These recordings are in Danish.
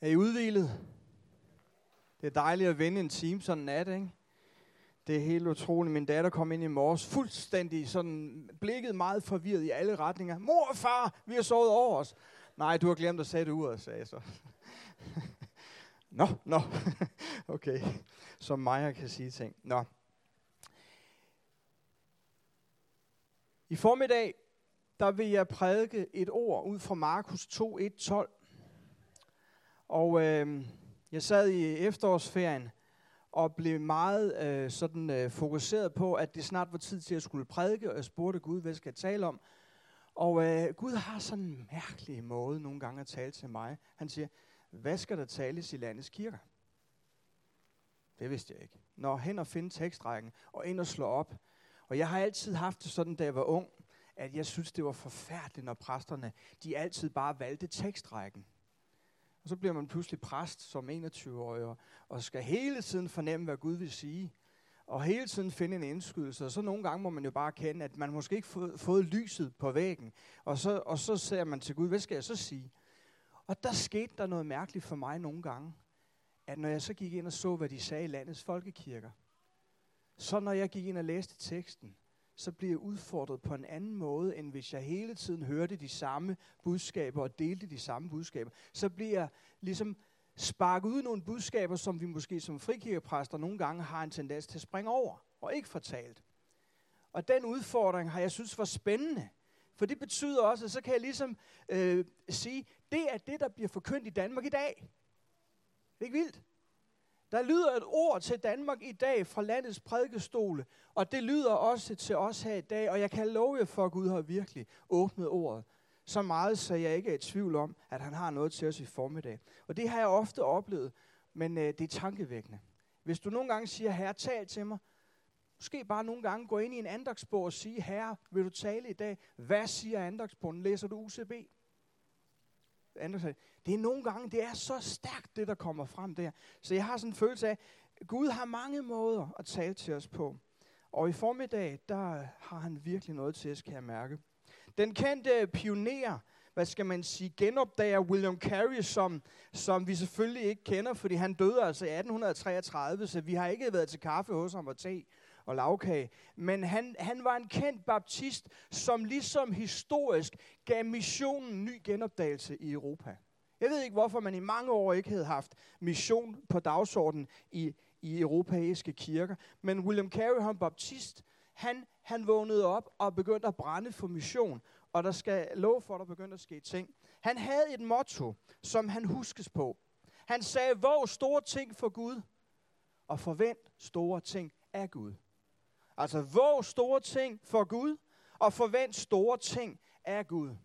Er I udvilet? Det er dejligt at vende en time sådan en nat, ikke? Det er helt utroligt. Min datter kom ind i morges fuldstændig sådan blikket meget forvirret i alle retninger. Mor og far, vi har sovet over os. Nej, du har glemt at sætte uret, sagde jeg så. nå, nå. okay. Som Maja kan sige ting. Nå. I formiddag, der vil jeg prædike et ord ud fra Markus 2, 1, 12. Og øh, jeg sad i efterårsferien og blev meget øh, sådan øh, fokuseret på, at det snart var tid til at skulle prædike, og jeg spurgte Gud, hvad skal jeg tale om? Og øh, Gud har sådan en mærkelig måde nogle gange at tale til mig. Han siger, hvad skal der tales i landets kirker? Det vidste jeg ikke. Når hen og finde tekstrækken, og ind og slå op. Og jeg har altid haft det sådan, da jeg var ung, at jeg synes, det var forfærdeligt, når præsterne, de altid bare valgte tekstrækken. Og så bliver man pludselig præst som 21-årig, og skal hele tiden fornemme, hvad Gud vil sige. Og hele tiden finde en indskydelse. Og så nogle gange må man jo bare kende, at man måske ikke fået, fået lyset på væggen. Og så, og så ser man til Gud, hvad skal jeg så sige? Og der skete der noget mærkeligt for mig nogle gange. At når jeg så gik ind og så, hvad de sagde i landets folkekirker, så når jeg gik ind og læste teksten, så bliver jeg udfordret på en anden måde, end hvis jeg hele tiden hørte de samme budskaber og delte de samme budskaber. Så bliver jeg ligesom sparket ud nogle budskaber, som vi måske som frikirkepræster nogle gange har en tendens til at springe over og ikke fortalt. Og den udfordring har jeg synes var spændende. For det betyder også, at så kan jeg ligesom øh, sige, det er det, der bliver forkyndt i Danmark i dag. Det er ikke vildt? Der lyder et ord til Danmark i dag fra landets prædikestole, og det lyder også til os her i dag, og jeg kan love jer for, at Gud har virkelig åbnet ordet. Så meget, så jeg ikke er i tvivl om, at han har noget til os i formiddag. Og det har jeg ofte oplevet, men øh, det er tankevækkende. Hvis du nogle gange siger, herre, tal til mig, måske bare nogle gange gå ind i en andagsbog og sige, herre, vil du tale i dag? Hvad siger andagsbogen? Læser du UCB? Det er nogle gange, det er så stærkt, det der kommer frem der. Så jeg har sådan en følelse af, at Gud har mange måder at tale til os på. Og i formiddag, der har han virkelig noget til os, kan jeg mærke. Den kendte pioner, hvad skal man sige, genopdager William Carey, som, som vi selvfølgelig ikke kender, fordi han døde altså i 1833, så vi har ikke været til kaffe hos ham og te og lavkage. Men han, han var en kendt baptist, som ligesom historisk gav missionen ny genopdagelse i Europa. Jeg ved ikke, hvorfor man i mange år ikke havde haft mission på dagsordenen i, i europæiske kirker. Men William Carey, han baptist, han, han vågnede op og begyndte at brænde for mission. Og der skal lov for, at der begyndte at ske ting. Han havde et motto, som han huskes på. Han sagde, våg store ting for Gud, og forvent store ting af Gud. Altså, våg store ting for Gud, og forvent store ting af Gud.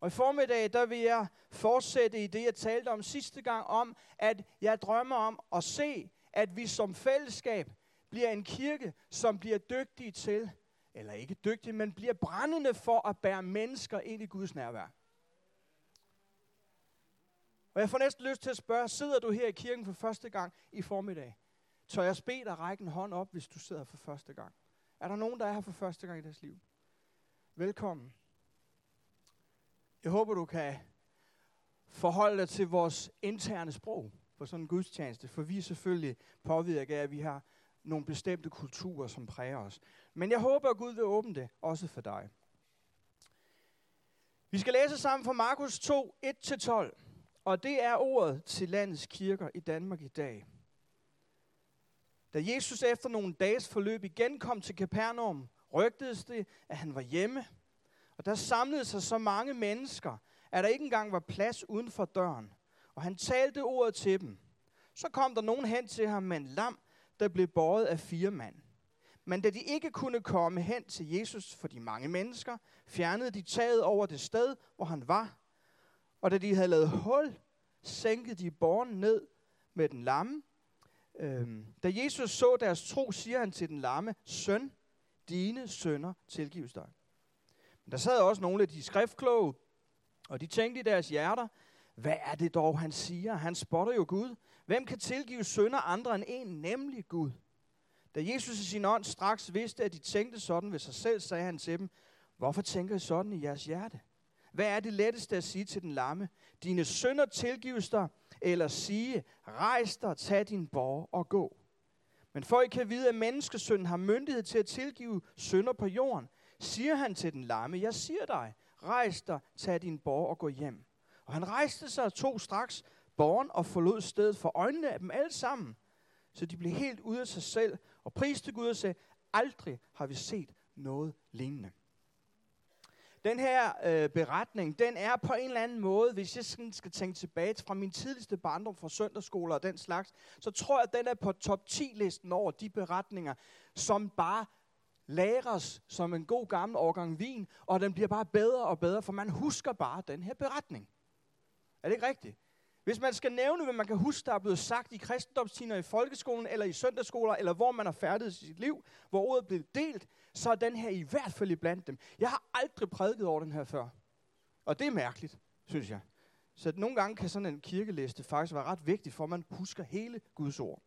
Og i formiddag, der vil jeg fortsætte i det, jeg talte om sidste gang, om, at jeg drømmer om at se, at vi som fællesskab bliver en kirke, som bliver dygtige til, eller ikke dygtige, men bliver brændende for at bære mennesker ind i Guds nærvær. Og jeg får næsten lyst til at spørge, sidder du her i kirken for første gang i formiddag? Tør jeg bede dig række en hånd op, hvis du sidder for første gang? Er der nogen, der er her for første gang i deres liv? Velkommen. Jeg håber, du kan forholde dig til vores interne sprog på sådan en gudstjeneste, for vi er selvfølgelig påvirket af, at vi har nogle bestemte kulturer, som præger os. Men jeg håber, at Gud vil åbne det, også for dig. Vi skal læse sammen fra Markus 2, 1-12, og det er ordet til landets kirker i Danmark i dag. Da Jesus efter nogle dages forløb igen kom til Kapernaum, rygtedes det, at han var hjemme. Og der samlede sig så mange mennesker, at der ikke engang var plads uden for døren. Og han talte ordet til dem. Så kom der nogen hen til ham med en lam, der blev båret af fire mand. Men da de ikke kunne komme hen til Jesus for de mange mennesker, fjernede de taget over det sted, hvor han var. Og da de havde lavet hul, sænkede de borgen ned med den lamme Øhm, da Jesus så deres tro, siger han til den lamme, Søn, dine sønner tilgives dig. Men der sad også nogle af de skriftkloge, og de tænkte i deres hjerter, hvad er det dog, han siger? Han spotter jo Gud. Hvem kan tilgive sønder andre end en, nemlig Gud? Da Jesus i sin ånd straks vidste, at de tænkte sådan ved sig selv, sagde han til dem, hvorfor tænker I sådan i jeres hjerte? Hvad er det letteste at sige til den lamme? Dine sønder tilgives dig eller sige, rejs dig, tag din borg og gå. Men for I kan vide, at menneskesønnen har myndighed til at tilgive synder på jorden, siger han til den lamme, jeg siger dig, rejs dig, tag din borg og gå hjem. Og han rejste sig og tog straks borgen og forlod stedet for øjnene af dem alle sammen. Så de blev helt ude af sig selv og priste Gud og sagde, aldrig har vi set noget lignende. Den her øh, beretning, den er på en eller anden måde, hvis jeg skal tænke tilbage fra min tidligste barndom fra søndagsskoler og den slags, så tror jeg, at den er på top 10-listen over de beretninger, som bare læres som en god gammel årgang vin, og den bliver bare bedre og bedre, for man husker bare den her beretning. Er det ikke rigtigt? Hvis man skal nævne, hvad man kan huske, der er blevet sagt i kristendomstimer i folkeskolen, eller i søndagsskoler, eller hvor man har færdet i sit liv, hvor ordet blev delt, så er den her i hvert fald i blandt dem. Jeg har aldrig prædiket over den her før. Og det er mærkeligt, synes jeg. Så nogle gange kan sådan en kirkeliste faktisk være ret vigtig, for at man husker hele Guds ord.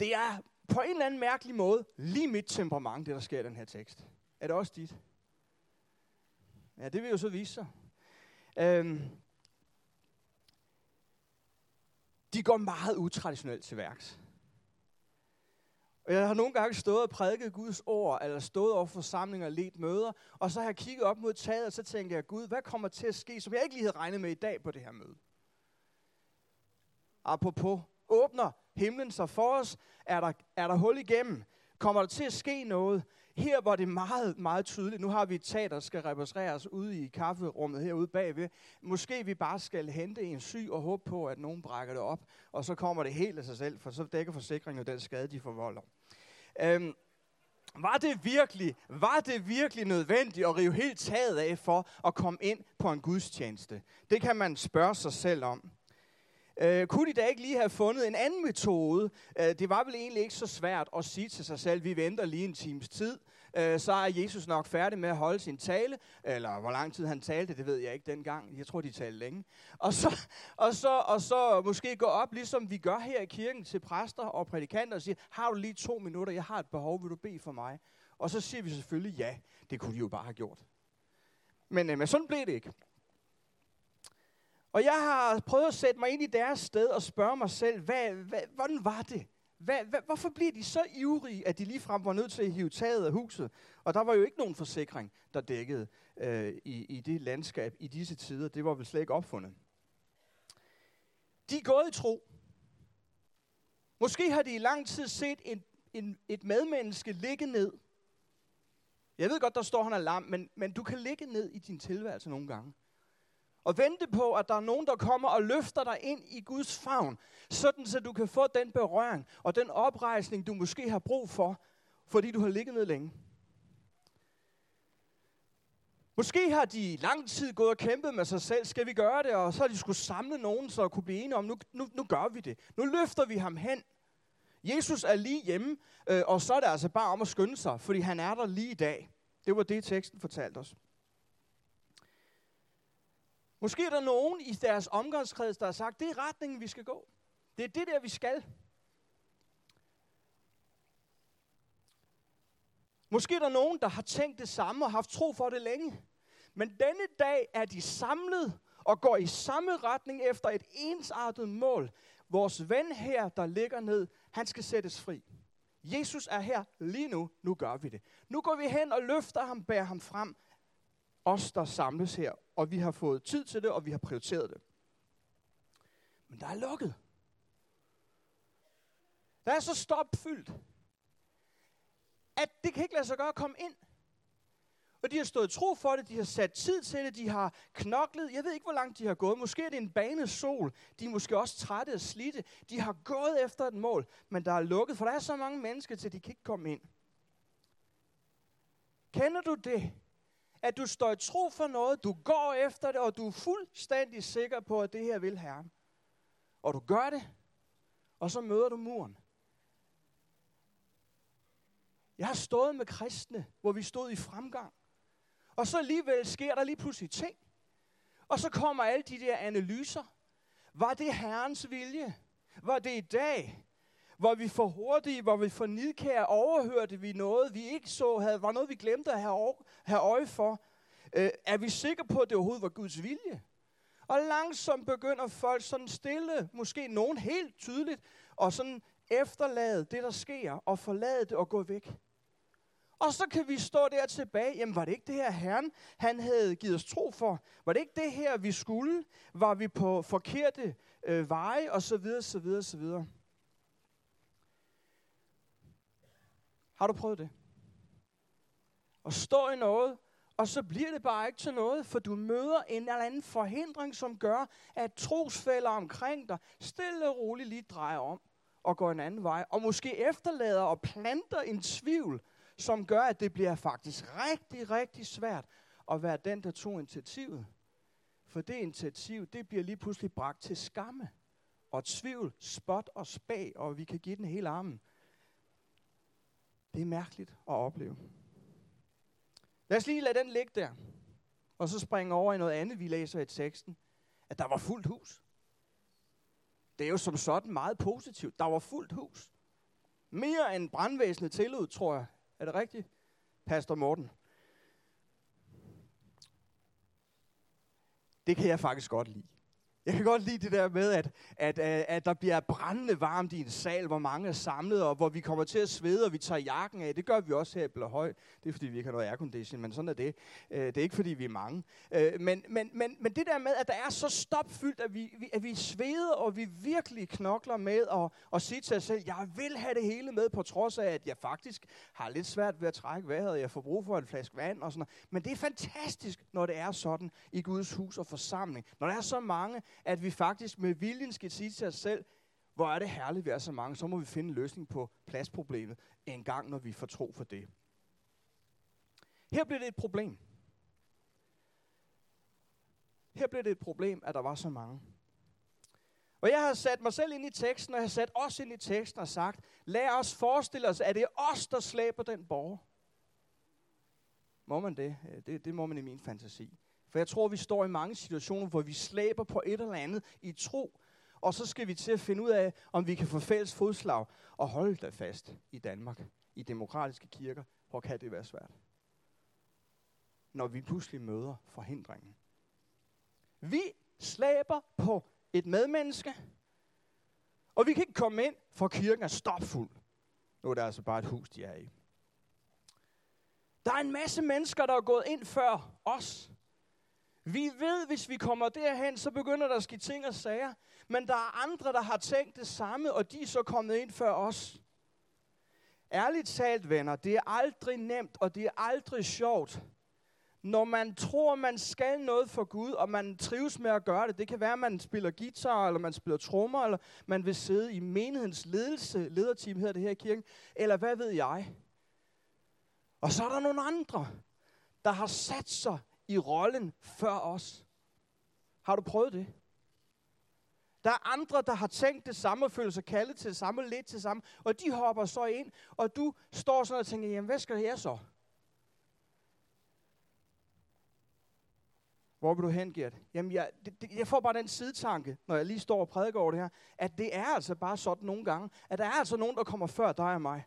Det er på en eller anden mærkelig måde lige mit temperament, det der sker i den her tekst. Er det også dit? Ja, det vil jo så vise sig. Øhm, de går meget utraditionelt til værks. Og jeg har nogle gange stået og prædiket Guds ord, eller stået over forsamlinger og let møder, og så har jeg kigget op mod taget, og så tænkte jeg, Gud, hvad kommer til at ske, som jeg ikke lige havde regnet med i dag på det her møde? Apropos, åbner himlen sig for os? Er der, er der hul igennem? Kommer der til at ske noget? Her var det meget, meget tydeligt. Nu har vi et tag, der skal repareres ude i kafferummet herude bagved. Måske vi bare skal hente en syg og håbe på, at nogen brækker det op, og så kommer det helt af sig selv, for så dækker forsikringen den skade, de forvolder. Øhm, var det virkelig, var det virkelig nødvendigt at rive helt taget af for at komme ind på en gudstjeneste? Det kan man spørge sig selv om. Øh, kunne de da ikke lige have fundet en anden metode? Øh, det var vel egentlig ikke så svært at sige til sig selv, vi venter lige en times tid, øh, så er Jesus nok færdig med at holde sin tale, eller hvor lang tid han talte, det ved jeg ikke dengang. Jeg tror, de talte længe. Og så, og så, og så måske gå op, ligesom vi gør her i kirken, til præster og prædikanter og sige, har du lige to minutter, jeg har et behov, vil du bede for mig? Og så siger vi selvfølgelig ja, det kunne de jo bare have gjort. Men, øh, men sådan blev det ikke. Og jeg har prøvet at sætte mig ind i deres sted og spørge mig selv, hvad, hvad, hvordan var det? Hvad, hvad, hvorfor bliver de så ivrige, at de ligefrem var nødt til at hive taget af huset? Og der var jo ikke nogen forsikring, der dækkede øh, i, i det landskab i disse tider. Det var vel slet ikke opfundet. De er gået i tro. Måske har de i lang tid set en, en, et medmenneske ligge ned. Jeg ved godt, der står han er lam, men, men du kan ligge ned i din tilværelse nogle gange og vente på, at der er nogen, der kommer og løfter dig ind i Guds favn, sådan så du kan få den berøring og den oprejsning, du måske har brug for, fordi du har ligget ned længe. Måske har de lang tid gået og kæmpet med sig selv, skal vi gøre det, og så har de skulle samle nogen, så kunne blive enige om, nu, nu, nu gør vi det. Nu løfter vi ham hen. Jesus er lige hjemme, øh, og så er det altså bare om at skynde sig, fordi han er der lige i dag. Det var det, teksten fortalte os. Måske er der nogen i deres omgangskreds, der har sagt, det er retningen, vi skal gå. Det er det der, vi skal. Måske er der nogen, der har tænkt det samme og haft tro for det længe. Men denne dag er de samlet og går i samme retning efter et ensartet mål. Vores ven her, der ligger ned, han skal sættes fri. Jesus er her lige nu. Nu gør vi det. Nu går vi hen og løfter ham, bærer ham frem os, der samles her, og vi har fået tid til det, og vi har prioriteret det. Men der er lukket. Der er så stopfyldt, at det kan ikke lade sig gøre at komme ind. Og de har stået tro for det, de har sat tid til det, de har knoklet. Jeg ved ikke, hvor langt de har gået. Måske er det en bane sol. De er måske også trætte og slidte. De har gået efter et mål, men der er lukket, for der er så mange mennesker til, de kan ikke komme ind. Kender du det? At du står i tro for noget, du går efter det, og du er fuldstændig sikker på, at det her vil Herren. Og du gør det, og så møder du muren. Jeg har stået med kristne, hvor vi stod i fremgang. Og så alligevel sker der lige pludselig ting. Og så kommer alle de der analyser. Var det Herrens vilje? Var det i dag? Hvor vi for hurtige, hvor vi for nidkære overhørte vi noget, vi ikke så, havde, var noget, vi glemte at have, have øje for. Øh, er vi sikre på, at det overhovedet var Guds vilje? Og langsomt begynder folk sådan stille, måske nogen helt tydeligt, og sådan efterlade det, der sker, og forlade det og gå væk. Og så kan vi stå der tilbage. Jamen, var det ikke det her Herren, han havde givet os tro for? Var det ikke det her, vi skulle? Var vi på forkerte øh, veje? Og så videre, så videre, så videre. Har du prøvet det? At stå i noget, og så bliver det bare ikke til noget, for du møder en eller anden forhindring, som gør, at trosfælder omkring dig stille og roligt lige drejer om og går en anden vej, og måske efterlader og planter en tvivl, som gør, at det bliver faktisk rigtig, rigtig svært at være den, der tog initiativet. For det initiativ, det bliver lige pludselig bragt til skamme og tvivl, spot og spag, og vi kan give den hele armen. Det er mærkeligt at opleve. Lad os lige lade den ligge der, og så springe over i noget andet, vi læser i teksten, at der var fuldt hus. Det er jo som sådan meget positivt. Der var fuldt hus. Mere end brandvæsenet tillod, tror jeg. Er det rigtigt, Pastor Morten? Det kan jeg faktisk godt lide. Jeg kan godt lide det der med, at, at, at, at der bliver brændende varmt i en sal, hvor mange er samlet, og hvor vi kommer til at svede, og vi tager jakken af. Det gør vi også her i Blåhøj. Det er, fordi vi ikke har noget aircondition, men sådan er det. Øh, det er ikke, fordi vi er mange. Øh, men, men, men, men det der med, at der er så stopfyldt, at vi, at vi sveder, og vi virkelig knokler med at, at sige til os selv, jeg vil have det hele med, på trods af, at jeg faktisk har lidt svært ved at trække vejret, jeg får brug for en flaske vand og sådan noget. Men det er fantastisk, når det er sådan i Guds hus og forsamling. Når der er så mange, at vi faktisk med viljen skal sige til os selv, hvor er det herligt, vi er så mange, så må vi finde en løsning på pladsproblemet en gang, når vi får tro for det. Her blev det et problem. Her blev det et problem, at der var så mange. Og jeg har sat mig selv ind i teksten, og jeg har sat os ind i teksten og sagt, lad os forestille os, at det er os, der slæber den borger. Må man det? Øh, det? Det må man i min fantasi. For jeg tror, vi står i mange situationer, hvor vi slæber på et eller andet i tro, og så skal vi til at finde ud af, om vi kan få fælles fodslag og holde det fast i Danmark, i demokratiske kirker. Hvor kan det være svært? Når vi pludselig møder forhindringen. Vi slæber på et medmenneske, og vi kan ikke komme ind, for kirken er stopfuld. Nu er det altså bare et hus, de er i. Der er en masse mennesker, der er gået ind før os. Vi ved, hvis vi kommer derhen, så begynder der at ske ting og sager. Men der er andre, der har tænkt det samme, og de er så kommet ind før os. Ærligt talt, venner, det er aldrig nemt, og det er aldrig sjovt. Når man tror, man skal noget for Gud, og man trives med at gøre det, det kan være, at man spiller guitar, eller man spiller trommer, eller man vil sidde i menighedens ledelse, lederteam hedder det her i kirken, eller hvad ved jeg. Og så er der nogle andre, der har sat sig i rollen før os. Har du prøvet det? Der er andre, der har tænkt det samme og føler sig kaldet til det samme, lidt til det samme, og de hopper så ind, og du står sådan og tænker, jamen hvad skal jeg så? Hvor vil du hen, Gert? Jamen, jeg, det, det, jeg får bare den sidetanke, når jeg lige står og prædiker over det her, at det er altså bare sådan nogle gange, at der er altså nogen, der kommer før dig og mig.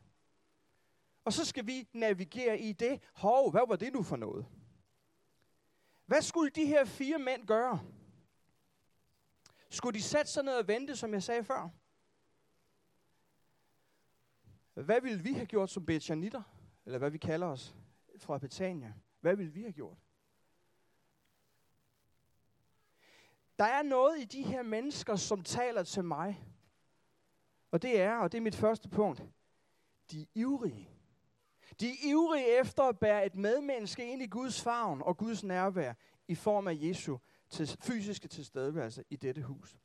Og så skal vi navigere i det. Hov, hvad var det nu for noget? Hvad skulle de her fire mænd gøre? Skulle de sætte sig ned og vente, som jeg sagde før? Hvad ville vi have gjort som betjanitter? Eller hvad vi kalder os fra Betania? Hvad ville vi have gjort? Der er noget i de her mennesker, som taler til mig. Og det er, og det er mit første punkt, de er ivrige. De er ivrige efter at bære et medmenneske ind i Guds favn og Guds nærvær i form af Jesu til fysiske tilstedeværelse i dette hus.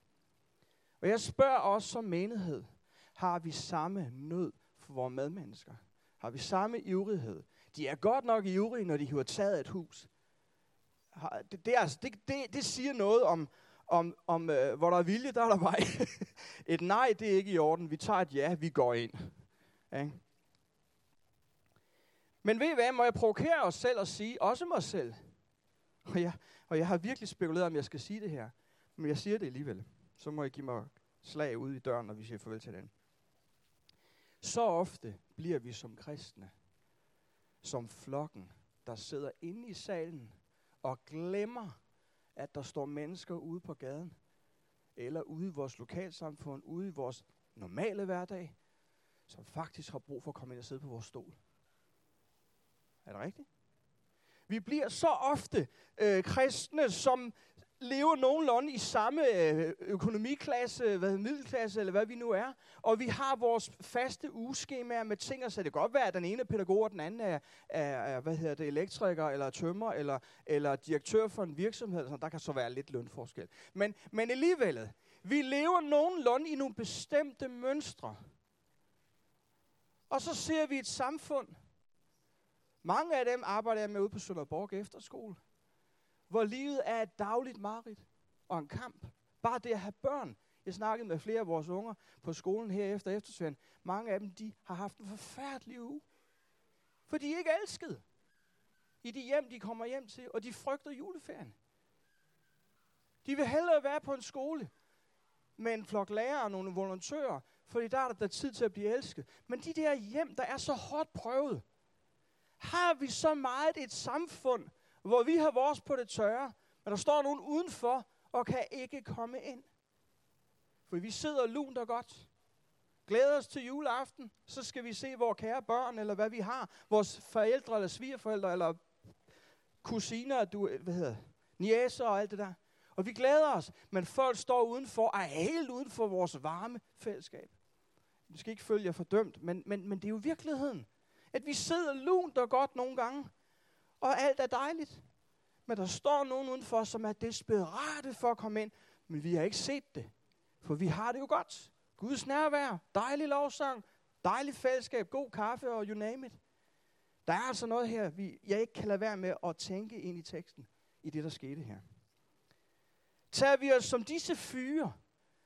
Og jeg spørger os som menighed, har vi samme nød for vores medmennesker? Har vi samme ivrighed? De er godt nok ivrige, når de hiver taget af et hus. Det, det, altså, det, det, det siger noget om, om, om øh, hvor der er vilje, der er der vej. et nej, det er ikke i orden. Vi tager et ja, vi går ind. Okay? Men ved I hvad, må jeg provokere os selv og sige, også mig selv. Og jeg, og jeg har virkelig spekuleret, om jeg skal sige det her. Men jeg siger det alligevel. Så må jeg give mig slag ud i døren, når vi siger farvel til den. Så ofte bliver vi som kristne, som flokken, der sidder inde i salen og glemmer, at der står mennesker ude på gaden, eller ude i vores lokalsamfund, ude i vores normale hverdag, som faktisk har brug for at komme ind og sidde på vores stol. Er det rigtigt? Vi bliver så ofte øh, kristne, som lever nogenlunde i samme øh, økonomiklasse, hvad, middelklasse, eller hvad vi nu er. Og vi har vores faste ugeskemaer med ting, og så det kan godt være, at den ene er pædagog, og den anden er, er, er hvad hedder det, elektriker, eller tømmer, eller, eller direktør for en virksomhed. Så der kan så være lidt lønforskel. Men, men alligevel, vi lever nogenlunde i nogle bestemte mønstre. Og så ser vi et samfund. Mange af dem arbejder jeg med ude på Sønderborg Efterskole hvor livet er et dagligt mareridt og en kamp. Bare det at have børn. Jeg snakkede med flere af vores unger på skolen her efter eftersøgen. Mange af dem, de har haft en forfærdelig uge. For de er ikke elsket i de hjem, de kommer hjem til, og de frygter juleferien. De vil hellere være på en skole med en flok lærere og nogle volontører, fordi der er der tid til at blive elsket. Men de der hjem, der er så hårdt prøvet, har vi så meget et samfund, hvor vi har vores på det tørre, men der står nogen udenfor og kan ikke komme ind. For vi sidder lunt og godt, glæder os til juleaften, så skal vi se vores kære børn, eller hvad vi har, vores forældre eller svigerforældre, eller kusiner, du, hvad hedder, niæser og alt det der. Og vi glæder os, men folk står udenfor, er helt uden for vores varme fællesskab. Vi skal ikke følge jer fordømt, men, men, men det er jo virkeligheden. At vi sidder lunt og godt nogle gange, og alt er dejligt. Men der står nogen udenfor, som er desperate for at komme ind, men vi har ikke set det. For vi har det jo godt. Guds nærvær, dejlig lovsang, dejlig fællesskab, god kaffe og you name it. Der er altså noget her, vi, jeg ikke kan lade være med at tænke ind i teksten, i det, der skete her. Tager vi os som disse fyre,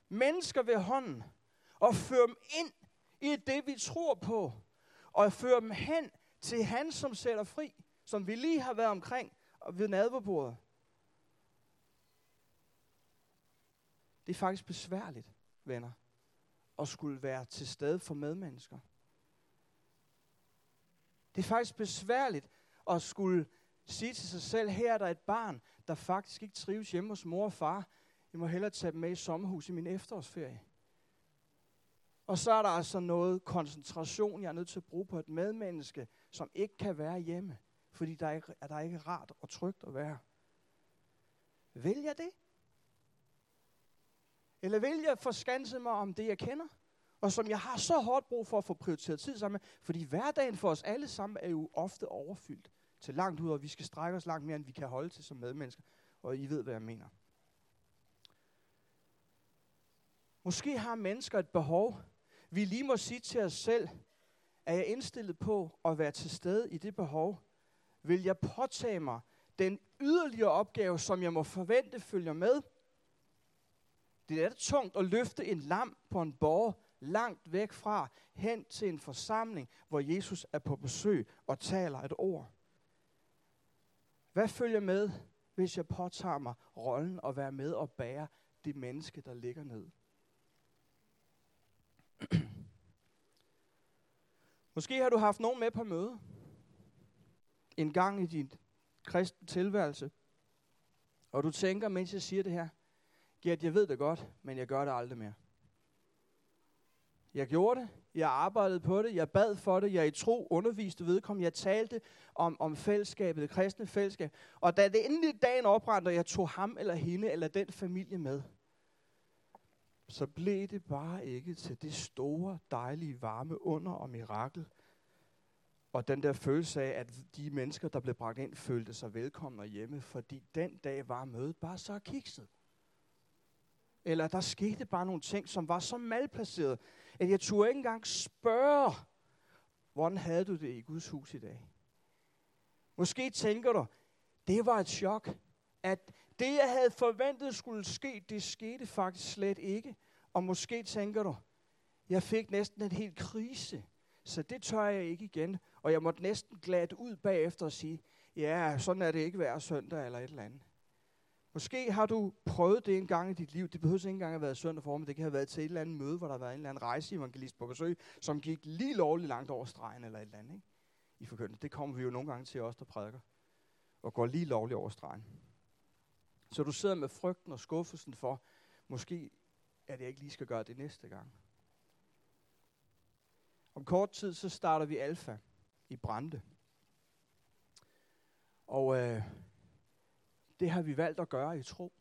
mennesker ved hånden, og fører dem ind i det, vi tror på, og fører dem hen til han, som sætter fri, som vi lige har været omkring ved nadverbordet. Det er faktisk besværligt, venner, at skulle være til stede for medmennesker. Det er faktisk besværligt at skulle sige til sig selv, her er der et barn, der faktisk ikke trives hjemme hos mor og far. Jeg må hellere tage dem med i sommerhus i min efterårsferie. Og så er der altså noget koncentration, jeg er nødt til at bruge på et medmenneske, som ikke kan være hjemme fordi der er, ikke, er der ikke rart og trygt at være. Vil jeg det? Eller vil jeg forskanse mig om det, jeg kender? Og som jeg har så hårdt brug for at få prioriteret tid sammen med. Fordi hverdagen for os alle sammen er jo ofte overfyldt til langt ud, og vi skal strække os langt mere, end vi kan holde til som medmennesker. Og I ved, hvad jeg mener. Måske har mennesker et behov, vi lige må sige til os selv, er jeg indstillet på at være til stede i det behov, vil jeg påtage mig den yderligere opgave, som jeg må forvente følger med. Det er det tungt at løfte en lam på en borg langt væk fra, hen til en forsamling, hvor Jesus er på besøg og taler et ord. Hvad følger med, hvis jeg påtager mig rollen og være med og bære det menneske, der ligger ned? Måske har du haft nogen med på møde en gang i din kristne tilværelse, og du tænker, mens jeg siger det her, Gert, jeg ved det godt, men jeg gør det aldrig mere. Jeg gjorde det, jeg arbejdede på det, jeg bad for det, jeg i tro underviste vedkommende, jeg talte om, om fællesskabet, det kristne fællesskab. Og da det endelig dagen oprændte, og jeg tog ham eller hende eller den familie med, så blev det bare ikke til det store, dejlige, varme under og mirakel, og den der følelse af, at de mennesker, der blev bragt ind, følte sig velkomne hjemme, fordi den dag var mødet bare så kikset. Eller der skete bare nogle ting, som var så malplaceret, at jeg turde ikke engang spørge, hvordan havde du det i Guds hus i dag? Måske tænker du, det var et chok, at det, jeg havde forventet skulle ske, det skete faktisk slet ikke. Og måske tænker du, jeg fik næsten en helt krise så det tør jeg ikke igen. Og jeg måtte næsten glade ud bagefter og sige, ja, sådan er det ikke hver søndag eller et eller andet. Måske har du prøvet det en gang i dit liv. Det behøver ikke engang at have været søndag for, men det kan have været til et eller andet møde, hvor der har været en eller anden rejseevangelist på besøg, som gik lige lovligt langt over stregen eller et eller andet. Ikke? I forkyndelse. Det kommer vi jo nogle gange til os, der prædiker. Og går lige lovligt over stregen. Så du sidder med frygten og skuffelsen for, måske at jeg ikke lige skal gøre det næste gang. Om kort tid, så starter vi Alfa i Brande. Og øh, det har vi valgt at gøre i tro.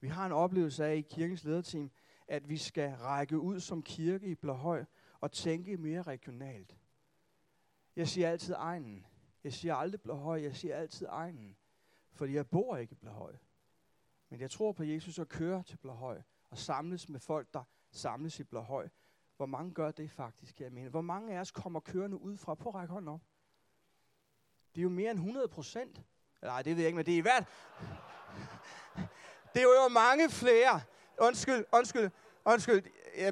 Vi har en oplevelse af i kirkens lederteam, at vi skal række ud som kirke i Blåhøj og tænke mere regionalt. Jeg siger altid egnen. Jeg siger aldrig Blåhøj, jeg siger altid egnen. Fordi jeg bor ikke i Blåhøj. Men jeg tror på Jesus og kører til Blåhøj og samles med folk, der samles i Blåhøj. Hvor mange gør det faktisk, jeg mener? Hvor mange af os kommer kørende ud fra? På række hånden op. Det er jo mere end 100 procent. Nej, det ved jeg ikke, men det er i hvert... Det er jo mange flere. Undskyld, undskyld, undskyld.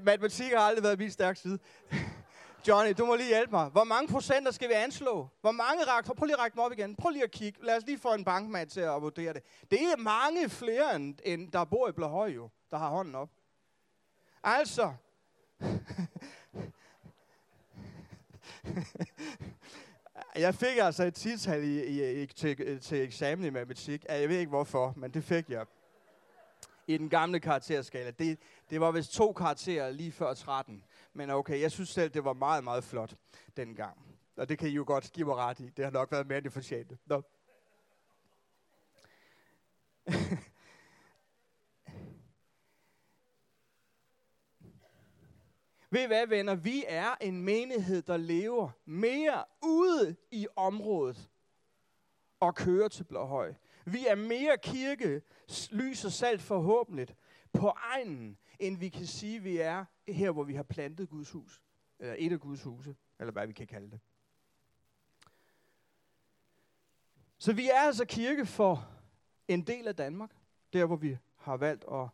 Matematik har aldrig været min stærk side. Johnny, du må lige hjælpe mig. Hvor mange procenter skal vi anslå? Hvor mange rækker? Prøv lige at række dem op igen. Prøv lige at kigge. Lad os lige få en bankmand til at vurdere det. Det er mange flere, end, end der bor i Blåhøj jo, der har hånden op. Altså. jeg fik altså et tital i, i, i, til, til eksamen i matematik. Jeg ved ikke hvorfor, men det fik jeg. I den gamle karakterskala. Det, det var vist to karakterer lige før 13. Men okay, jeg synes selv, det var meget, meget flot dengang. Og det kan I jo godt give mig ret i. Det har nok været mere end det fortjente. Nå. Ved I hvad, venner? Vi er en menighed, der lever mere ude i området og kører til Blåhøj. Vi er mere kirke, lys og salt forhåbentlig på egnen, end vi kan sige, vi er her, hvor vi har plantet Guds hus. Eller et af Guds huse, eller hvad vi kan kalde det. Så vi er altså kirke for en del af Danmark. Der, hvor vi har valgt at,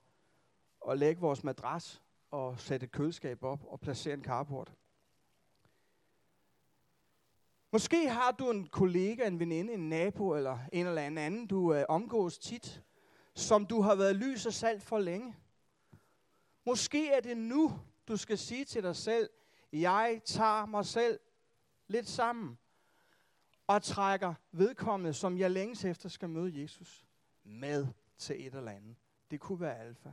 at lægge vores madras og sætte et køleskab op og placere en carport. Måske har du en kollega, en veninde, en nabo eller en eller anden, du øh, omgås tit, som du har været lys og salt for længe. Måske er det nu, du skal sige til dig selv, jeg tager mig selv lidt sammen og trækker vedkommende, som jeg længes efter skal møde Jesus, med til et eller andet. Det kunne være alfa.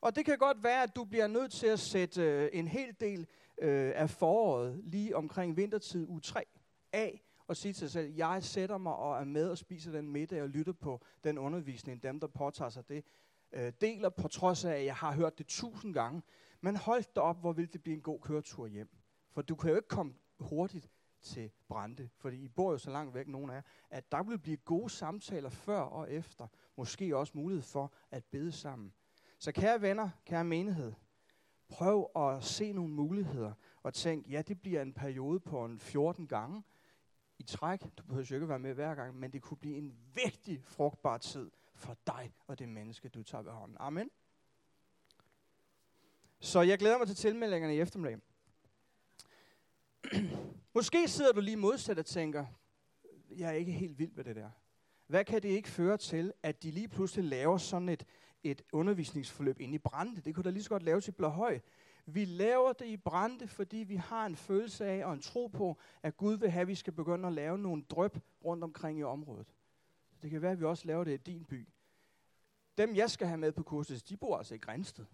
Og det kan godt være, at du bliver nødt til at sætte øh, en hel del øh, af foråret lige omkring vintertid u 3 af og sige til dig selv, jeg sætter mig og er med og spiser den middag og lytter på den undervisning, dem der påtager sig det, øh, deler på trods af, at jeg har hørt det tusind gange. Men hold da op, hvor vil det blive en god køretur hjem. For du kan jo ikke komme hurtigt til Brande, fordi I bor jo så langt væk, nogen af jer, at der vil blive gode samtaler før og efter. Måske også mulighed for at bede sammen. Så kære venner, kære menighed, prøv at se nogle muligheder og tænk, ja, det bliver en periode på en 14 gange i træk. Du behøver jo ikke være med hver gang, men det kunne blive en vigtig, frugtbar tid for dig og det menneske, du tager ved hånden. Amen. Så jeg glæder mig til tilmeldingerne i eftermiddag. Måske sidder du lige modsat og tænker, jeg er ikke helt vild med det der. Hvad kan det ikke føre til, at de lige pludselig laver sådan et, et undervisningsforløb ind i Brande? Det kunne da lige så godt laves i Blåhøj. Vi laver det i Brande, fordi vi har en følelse af og en tro på, at Gud vil have, at vi skal begynde at lave nogle drøb rundt omkring i området. Det kan være, at vi også laver det i din by. Dem, jeg skal have med på kurset, de bor altså i Grænsted.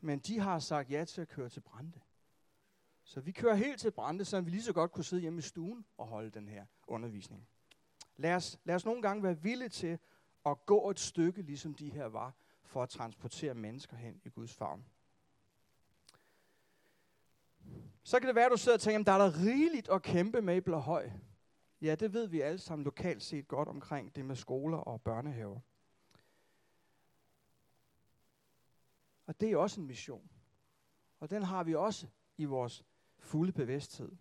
Men de har sagt ja til at køre til Brande. Så vi kører helt til Brande, så vi lige så godt kunne sidde hjemme i stuen og holde den her undervisning. Lad os, lad os nogle gange være villige til at gå et stykke, ligesom de her var, for at transportere mennesker hen i Guds favn. Så kan det være, at du sidder og tænker, at der er der rigeligt at kæmpe med i Blåhøj. Ja, det ved vi alle sammen lokalt set godt omkring det med skoler og børnehaver. Og det er også en mission. Og den har vi også i vores fulde bevidsthed.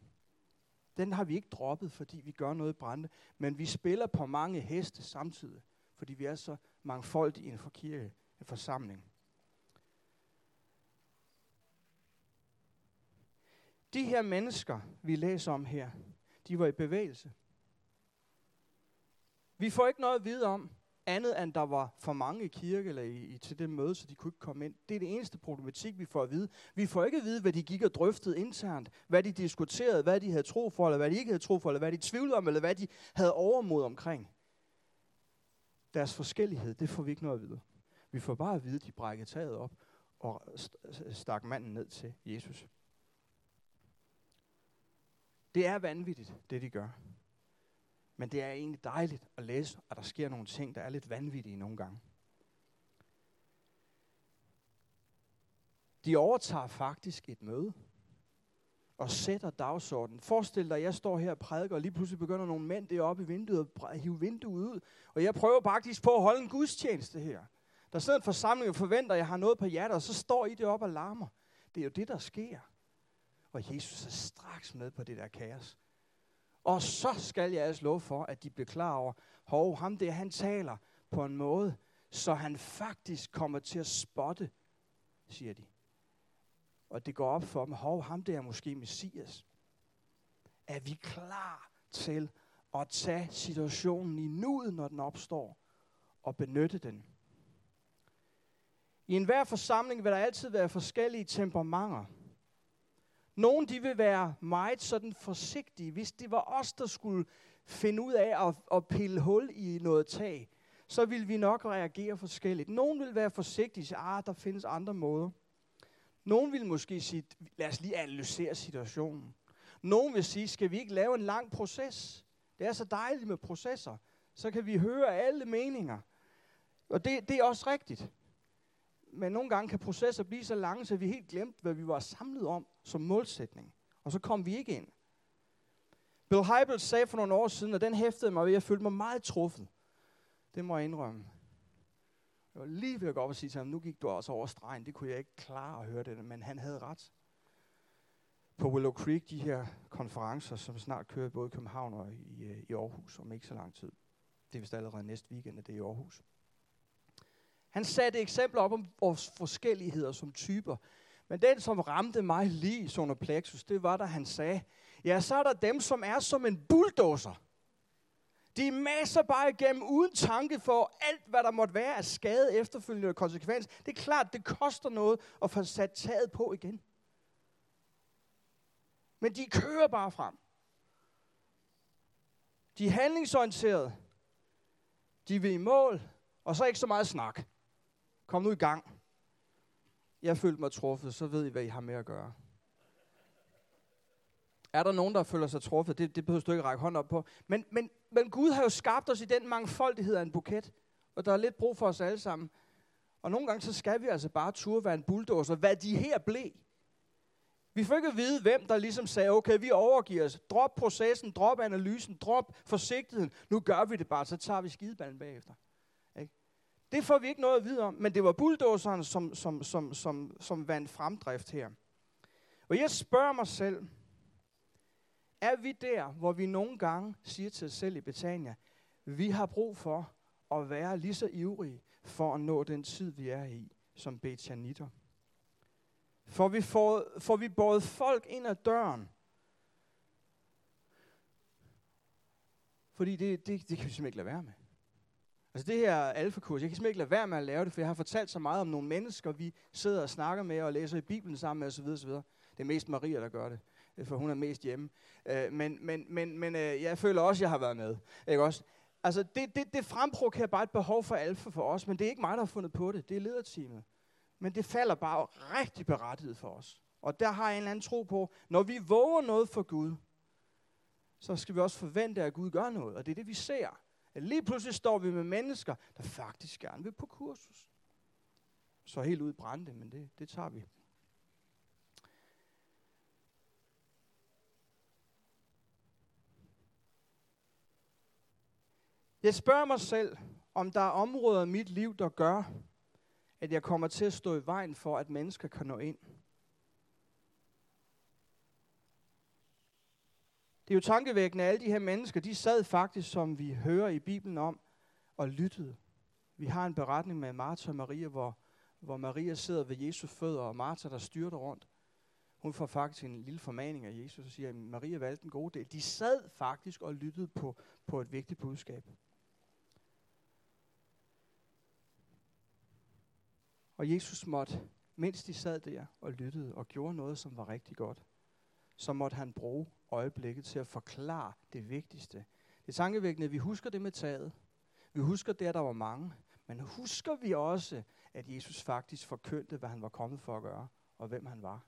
Den har vi ikke droppet, fordi vi gør noget brændende, men vi spiller på mange heste samtidig, fordi vi er så mangfoldige i en kirke, en forsamling. De her mennesker, vi læser om her, de var i bevægelse. Vi får ikke noget at vide om, andet end der var for mange i kirke eller i, i, til det møde, så de kunne ikke komme ind. Det er det eneste problematik, vi får at vide. Vi får ikke at vide, hvad de gik og drøftede internt, hvad de diskuterede, hvad de havde tro for, eller hvad de ikke havde tro for, eller hvad de tvivlede om, eller hvad de havde overmod omkring. deres forskellighed, det får vi ikke noget at vide. Vi får bare at vide, at de brækkede taget op og stak manden ned til Jesus. Det er vanvittigt, det de gør. Men det er egentlig dejligt at læse, at der sker nogle ting, der er lidt vanvittige nogle gange. De overtager faktisk et møde og sætter dagsordenen. Forestil dig, at jeg står her og prædiker, og lige pludselig begynder nogle mænd deroppe i vinduet at hive vinduet ud. Og jeg prøver faktisk på at holde en gudstjeneste her. Der sidder en forsamling og forventer, at jeg har noget på hjertet, og så står I deroppe og larmer. Det er jo det, der sker. Og Jesus er straks med på det der kaos. Og så skal jeg altså love for, at de bliver klar over, hov, ham der, han taler på en måde, så han faktisk kommer til at spotte, siger de. Og det går op for dem, hov, ham der er måske Messias. Er vi klar til at tage situationen i nuet, når den opstår, og benytte den? I enhver forsamling vil der altid være forskellige temperamenter. Nogle de vil være meget sådan forsigtige. Hvis det var os, der skulle finde ud af at, at pille hul i noget tag, så vil vi nok reagere forskelligt. Nogle vil være forsigtige og ah, der findes andre måder. Nogle vil måske sige, lad os lige analysere situationen. Nogle vil sige, skal vi ikke lave en lang proces? Det er så dejligt med processer. Så kan vi høre alle meninger. Og det, det er også rigtigt men nogle gange kan processer blive så lange, så vi helt glemt, hvad vi var samlet om som målsætning. Og så kom vi ikke ind. Bill Hybels sagde for nogle år siden, og den hæftede mig ved, at jeg følte mig meget truffet. Det må jeg indrømme. Jeg var lige ved at gå op og sige til ham, nu gik du også over stregen. Det kunne jeg ikke klare at høre det, men han havde ret. På Willow Creek, de her konferencer, som snart kører både i København og i, øh, i Aarhus om ikke så lang tid. Det er vist allerede næste weekend, at det er i Aarhus. Han satte eksempler op om vores forskelligheder som typer. Men den, som ramte mig lige under plexus, det var, da han sagde, ja, så er der dem, som er som en bulldozer. De masser bare igennem uden tanke for alt, hvad der måtte være af skade efterfølgende konsekvens. Det er klart, det koster noget at få sat taget på igen. Men de kører bare frem. De er handlingsorienterede. De vil i mål, og så ikke så meget snak. Kom nu i gang. Jeg følte mig truffet, så ved I, hvad I har med at gøre. Er der nogen, der føler sig truffet? Det, det behøver du ikke række hånd op på. Men, men, men Gud har jo skabt os i den mangfoldighed af en buket. Og der er lidt brug for os alle sammen. Og nogle gange, så skal vi altså bare turde være en bulldozer, hvad de her blev. Vi får ikke at vide, hvem der ligesom sagde, okay, vi overgiver os. Drop processen, drop analysen, drop forsigtigheden. Nu gør vi det bare, så tager vi skideballen bagefter. Det får vi ikke noget at vide om, men det var bulldozeren, som, som, som, som, som vandt fremdrift her. Og jeg spørger mig selv, er vi der, hvor vi nogle gange siger til os selv i Betania, vi har brug for at være lige så ivrige for at nå den tid, vi er i, som Betjanitter. For vi får, får vi både folk ind ad døren, fordi det, det, det kan vi simpelthen ikke lade være med. Altså det her alfakurs, jeg kan simpelthen ikke lade være med at lave det, for jeg har fortalt så meget om nogle mennesker, vi sidder og snakker med og læser i Bibelen sammen med osv. osv. Det er mest Maria, der gør det, øh, for hun er mest hjemme. Øh, men men, men, men øh, jeg føler også, at jeg har været med. Ikke også? Altså det, det, det fremprovokerer bare et behov for alfa for os, men det er ikke mig, der har fundet på det. Det er lederteamet. Men det falder bare rigtig berettiget for os. Og der har jeg en eller anden tro på, når vi våger noget for Gud, så skal vi også forvente, at Gud gør noget. Og det er det, vi ser lige pludselig står vi med mennesker, der faktisk gerne vil på kursus. Så helt ud brænde, men det, det tager vi. Jeg spørger mig selv, om der er områder i mit liv, der gør, at jeg kommer til at stå i vejen for, at mennesker kan nå ind. Det er jo tankevækkende, at alle de her mennesker, de sad faktisk, som vi hører i Bibelen om, og lyttede. Vi har en beretning med Martha og Maria, hvor, hvor Maria sidder ved Jesus fødder, og Martha, der styrter rundt. Hun får faktisk en lille formaning af Jesus og siger, at Maria valgte den gode del. De sad faktisk og lyttede på, på et vigtigt budskab. Og Jesus måtte, mens de sad der og lyttede og gjorde noget, som var rigtig godt, så måtte han bruge øjeblikket til at forklare det vigtigste. Det er tankevækkende, at vi husker det med taget. Vi husker det, at der var mange. Men husker vi også, at Jesus faktisk forkyndte, hvad han var kommet for at gøre, og hvem han var?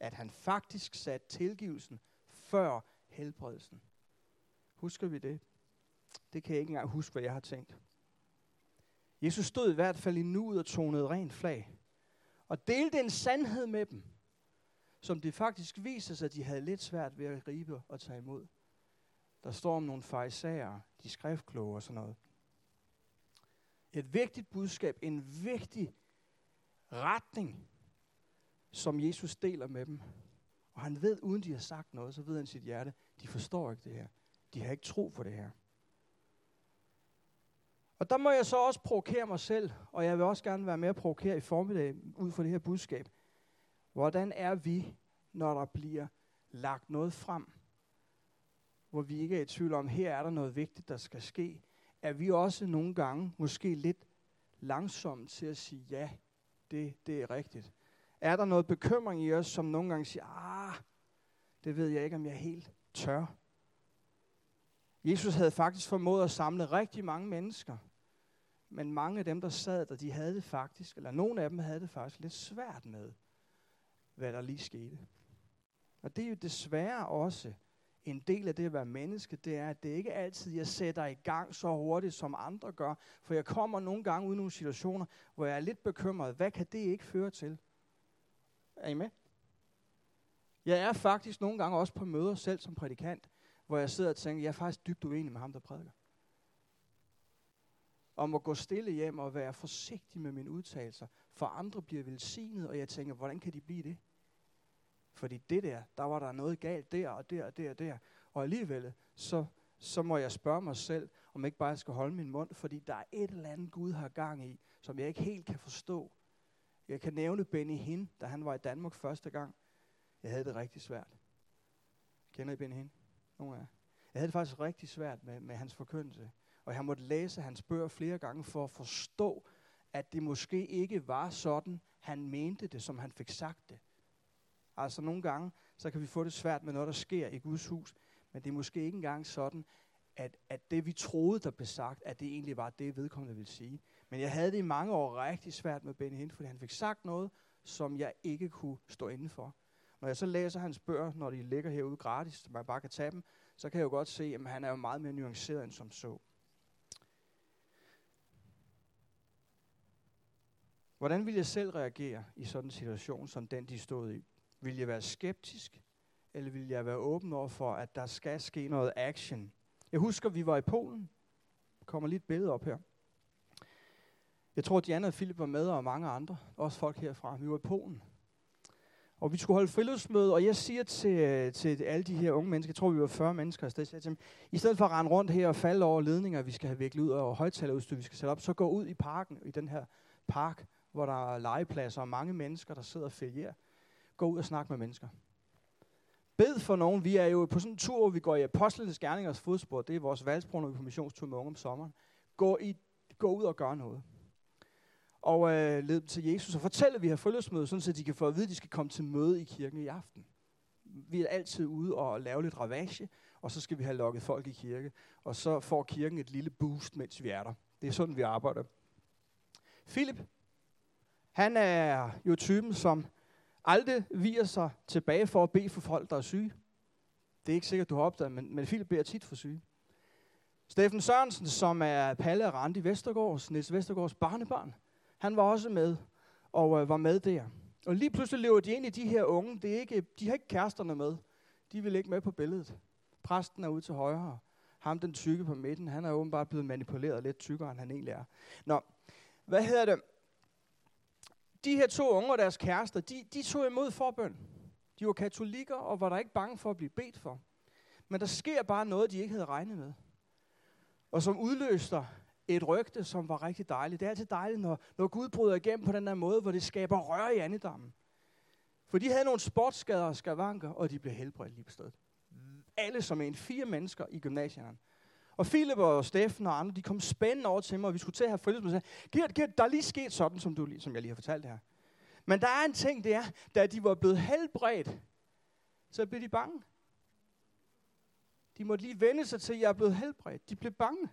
At han faktisk satte tilgivelsen før helbredelsen. Husker vi det? Det kan jeg ikke engang huske, hvad jeg har tænkt. Jesus stod i hvert fald i nuet og tonede rent flag. Og delte en sandhed med dem, som det faktisk viser sig, at de havde lidt svært ved at gribe og tage imod. Der står om nogle fejsager, de skriftkloge og sådan noget. Et vigtigt budskab, en vigtig retning, som Jesus deler med dem. Og han ved, uden de har sagt noget, så ved han sit hjerte, de forstår ikke det her. De har ikke tro på det her. Og der må jeg så også provokere mig selv, og jeg vil også gerne være med at provokere i formiddag ud fra det her budskab. Hvordan er vi, når der bliver lagt noget frem, hvor vi ikke er i tvivl om, her er der noget vigtigt, der skal ske? Er vi også nogle gange måske lidt langsomme til at sige, ja, det, det er rigtigt? Er der noget bekymring i os, som nogle gange siger, ah, det ved jeg ikke, om jeg helt tør? Jesus havde faktisk formået at samle rigtig mange mennesker. Men mange af dem, der sad der, de havde det faktisk, eller nogle af dem havde det faktisk lidt svært med, hvad der lige skete. Og det er jo desværre også en del af det at være menneske, det er, at det ikke altid, jeg sætter i gang så hurtigt, som andre gør. For jeg kommer nogle gange ud i nogle situationer, hvor jeg er lidt bekymret. Hvad kan det ikke føre til? Er I med? Jeg er faktisk nogle gange også på møder selv som prædikant, hvor jeg sidder og tænker, jeg er faktisk dybt uenig med ham, der prædiker. Om at gå stille hjem og være forsigtig med mine udtalelser, for andre bliver velsignet, og jeg tænker, hvordan kan de blive det? Fordi det der, der var der noget galt der og der og der og der. Og alligevel, så, så må jeg spørge mig selv, om jeg ikke bare skal holde min mund, fordi der er et eller andet Gud har gang i, som jeg ikke helt kan forstå. Jeg kan nævne Benny Hinn, da han var i Danmark første gang. Jeg havde det rigtig svært. Kender I Benny Hinn? Nogle af jer? Jeg havde det faktisk rigtig svært med, med hans forkyndelse. Og jeg måtte læse hans bøger flere gange for at forstå, at det måske ikke var sådan, han mente det, som han fik sagt det. Altså nogle gange, så kan vi få det svært med noget, der sker i Guds hus, men det er måske ikke engang sådan, at, at det vi troede, der blev sagt, at det egentlig var det, vedkommende ville sige. Men jeg havde det i mange år rigtig svært med Benny Hinn, fordi han fik sagt noget, som jeg ikke kunne stå inden for. Når jeg så læser hans bøger, når de ligger herude gratis, så man bare kan tage dem, så kan jeg jo godt se, at han er jo meget mere nuanceret end som så. Hvordan ville jeg selv reagere i sådan en situation, som den, de stod i? Vil jeg være skeptisk, eller vil jeg være åben over for, at der skal ske noget action? Jeg husker, vi var i Polen. Der kommer lige et billede op her. Jeg tror, Diana og Philip var med, og mange andre, også folk herfra. Vi var i Polen. Og vi skulle holde friluftsmøde, og jeg siger til, øh, til alle de her unge mennesker, jeg tror, vi var 40 mennesker afsted, jeg til dem, i stedet for at rende rundt her og falde over ledninger, vi skal have virkelig ud, og højtalerudstyr, vi skal sætte op, så gå ud i parken, i den her park, hvor der er legepladser og mange mennesker, der sidder og ferierer. Gå ud og snak med mennesker. Bed for nogen. Vi er jo på sådan en tur, hvor vi går i apostlenes gerningers fodspor. Det er vores valgsprog, når vi er på missionstur med unge om sommeren. Gå, i, gå ud og gør noget. Og øh, led dem til Jesus og fortæl, at vi har friluftsmøde, sådan så de kan få at vide, at de skal komme til møde i kirken i aften. Vi er altid ude og lave lidt ravage, og så skal vi have lukket folk i kirke. Og så får kirken et lille boost, mens vi er der. Det er sådan, vi arbejder. Philip, han er jo typen, som aldrig viger sig tilbage for at bede for folk, der er syge. Det er ikke sikkert, du har opdaget, men, men Philip beder tit for syge. Steffen Sørensen, som er Palle og Randi Vestergaards, Niels Vestergaards barnebarn, han var også med og øh, var med der. Og lige pludselig lever de ind i de her unge. Det er ikke, de har ikke kæresterne med. De vil ikke med på billedet. Præsten er ude til højre. Ham, den tykke på midten, han er åbenbart blevet manipuleret lidt tykkere, end han egentlig er. Nå, hvad hedder det? De her to unge og deres kærester, de, de tog imod forbøn. De var katolikker og var der ikke bange for at blive bedt for. Men der sker bare noget, de ikke havde regnet med. Og som udløste et rygte, som var rigtig dejligt. Det er altid dejligt, når, når Gud bryder igennem på den der måde, hvor det skaber rør i andedammen. For de havde nogle sportsskader og skavanker, og de blev helbredt lige på stedet. Alle som en. Fire mennesker i gymnasierne. Og Philip og Steffen og andre, de kom spændende over til mig, og vi skulle til at have friluftsmøde. Og sagde, Gert, Gert, der er lige sket sådan, som, du, som jeg lige har fortalt her. Men der er en ting, det er, da de var blevet helbredt, så blev de bange. De måtte lige vende sig til, at jeg er blevet helbredt. De blev bange.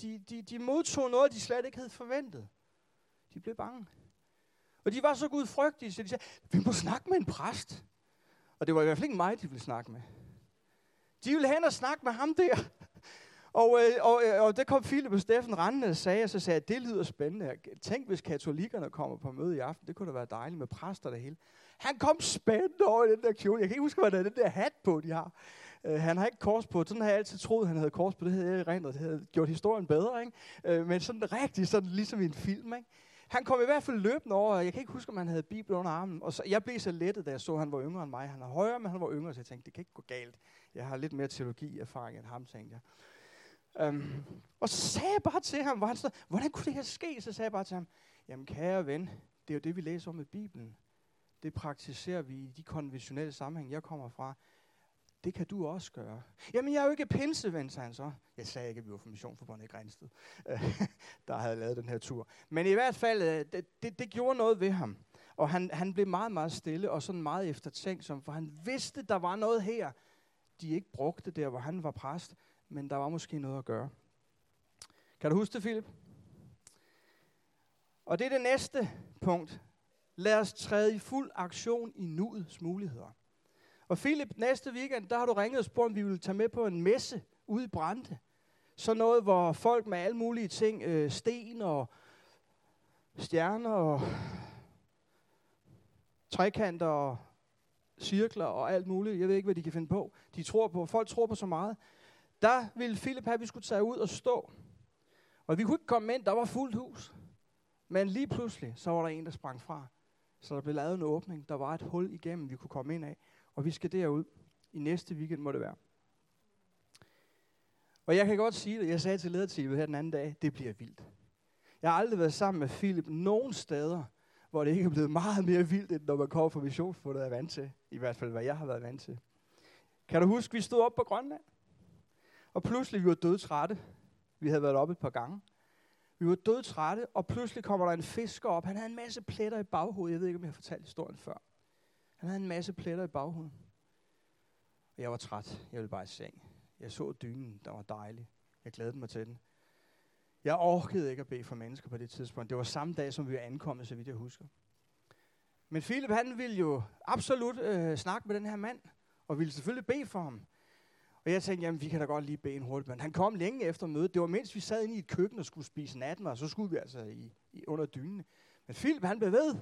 de, de, de modtog noget, de slet ikke havde forventet. De blev bange. Og de var så gudfrygtige, så de sagde, vi må snakke med en præst. Og det var i hvert fald ikke mig, de ville snakke med. De ville hen og snakke med ham der. Og, øh, og, øh, og det kom Philip og Steffen rendende og sagde, og så sagde jeg, det lyder spændende. Tænk, hvis katolikkerne kommer på møde i aften. Det kunne da være dejligt med præster det hele. Han kom spændende over i den der kjole. Jeg kan ikke huske, hvad der er den der hat på, de har. Øh, han har ikke kors på. Sådan har jeg altid troet, han havde kors på. Det havde jeg rent, det havde gjort historien bedre. Ikke? Øh, men sådan rigtig, sådan ligesom i en film. Ikke? Han kom i hvert fald løbende over, jeg kan ikke huske, om han havde Bibel under armen. Og så, jeg blev så lettet, da jeg så, at han var yngre end mig. Han er højere, men han var yngre, så jeg tænkte, det kan ikke gå galt. Jeg har lidt mere teologi-erfaring end ham, tænkte jeg. Um, og så sagde jeg bare til ham, hvor han så, hvordan kunne det her ske? Så sagde jeg bare til ham, jamen kære ven, det er jo det, vi læser om i Bibelen. Det praktiserer vi i de konventionelle sammenhæng, jeg kommer fra. Det kan du også gøre. Jamen, jeg er jo ikke pinseven, sagde han så. Jeg sagde ikke, at vi var for Missionforbundet i Grænsted, der havde lavet den her tur. Men i hvert fald, øh, det, det, det gjorde noget ved ham. Og han, han blev meget, meget stille og sådan meget eftertænksom, for han vidste, der var noget her, de ikke brugte der, hvor han var præst, men der var måske noget at gøre. Kan du huske det, Philip? Og det er det næste punkt. Lad os træde i fuld aktion i nuets muligheder. Og Philip, næste weekend, der har du ringet og spurgt, om vi vil tage med på en messe ude i Brande. Så noget, hvor folk med alle mulige ting, øh, sten og stjerner og trekanter og cirkler og alt muligt. Jeg ved ikke, hvad de kan finde på. De tror på, folk tror på så meget. Der ville Philip have, at vi skulle tage ud og stå. Og vi kunne ikke komme ind, der var fuldt hus. Men lige pludselig, så var der en, der sprang fra. Så der blev lavet en åbning. Der var et hul igennem, vi kunne komme ind af. Og vi skal derud. I næste weekend må det være. Og jeg kan godt sige det, jeg sagde til lederteamet her den anden dag, det bliver vildt. Jeg har aldrig været sammen med Philip nogen steder, hvor det ikke er blevet meget mere vildt, end når man kommer fra missionsfundet er vant til. I hvert fald, hvad jeg har været vant til. Kan du huske, vi stod op på Grønland? Og pludselig vi var dødtrætte. Vi havde været oppe et par gange. Vi var dødtrætte, og pludselig kommer der en fisker op. Han havde en masse pletter i baghovedet. Jeg ved ikke, om jeg har fortalt historien før. Han havde en masse pletter i baghovedet. Og jeg var træt. Jeg ville bare i seng. Jeg så dynen, der var dejlig. Jeg glædede mig til den. Jeg orkede ikke at bede for mennesker på det tidspunkt. Det var samme dag, som vi var ankommet, så vidt jeg husker. Men Philip, han ville jo absolut øh, snakke med den her mand, og ville selvfølgelig bede for ham. Og jeg tænkte, jamen vi kan da godt lige bede en hurtig bøn. han kom længe efter mødet. Det var mens vi sad inde i et køkken og skulle spise natmad, så skulle vi altså i, i under dynen. Men Philip, han blev ved.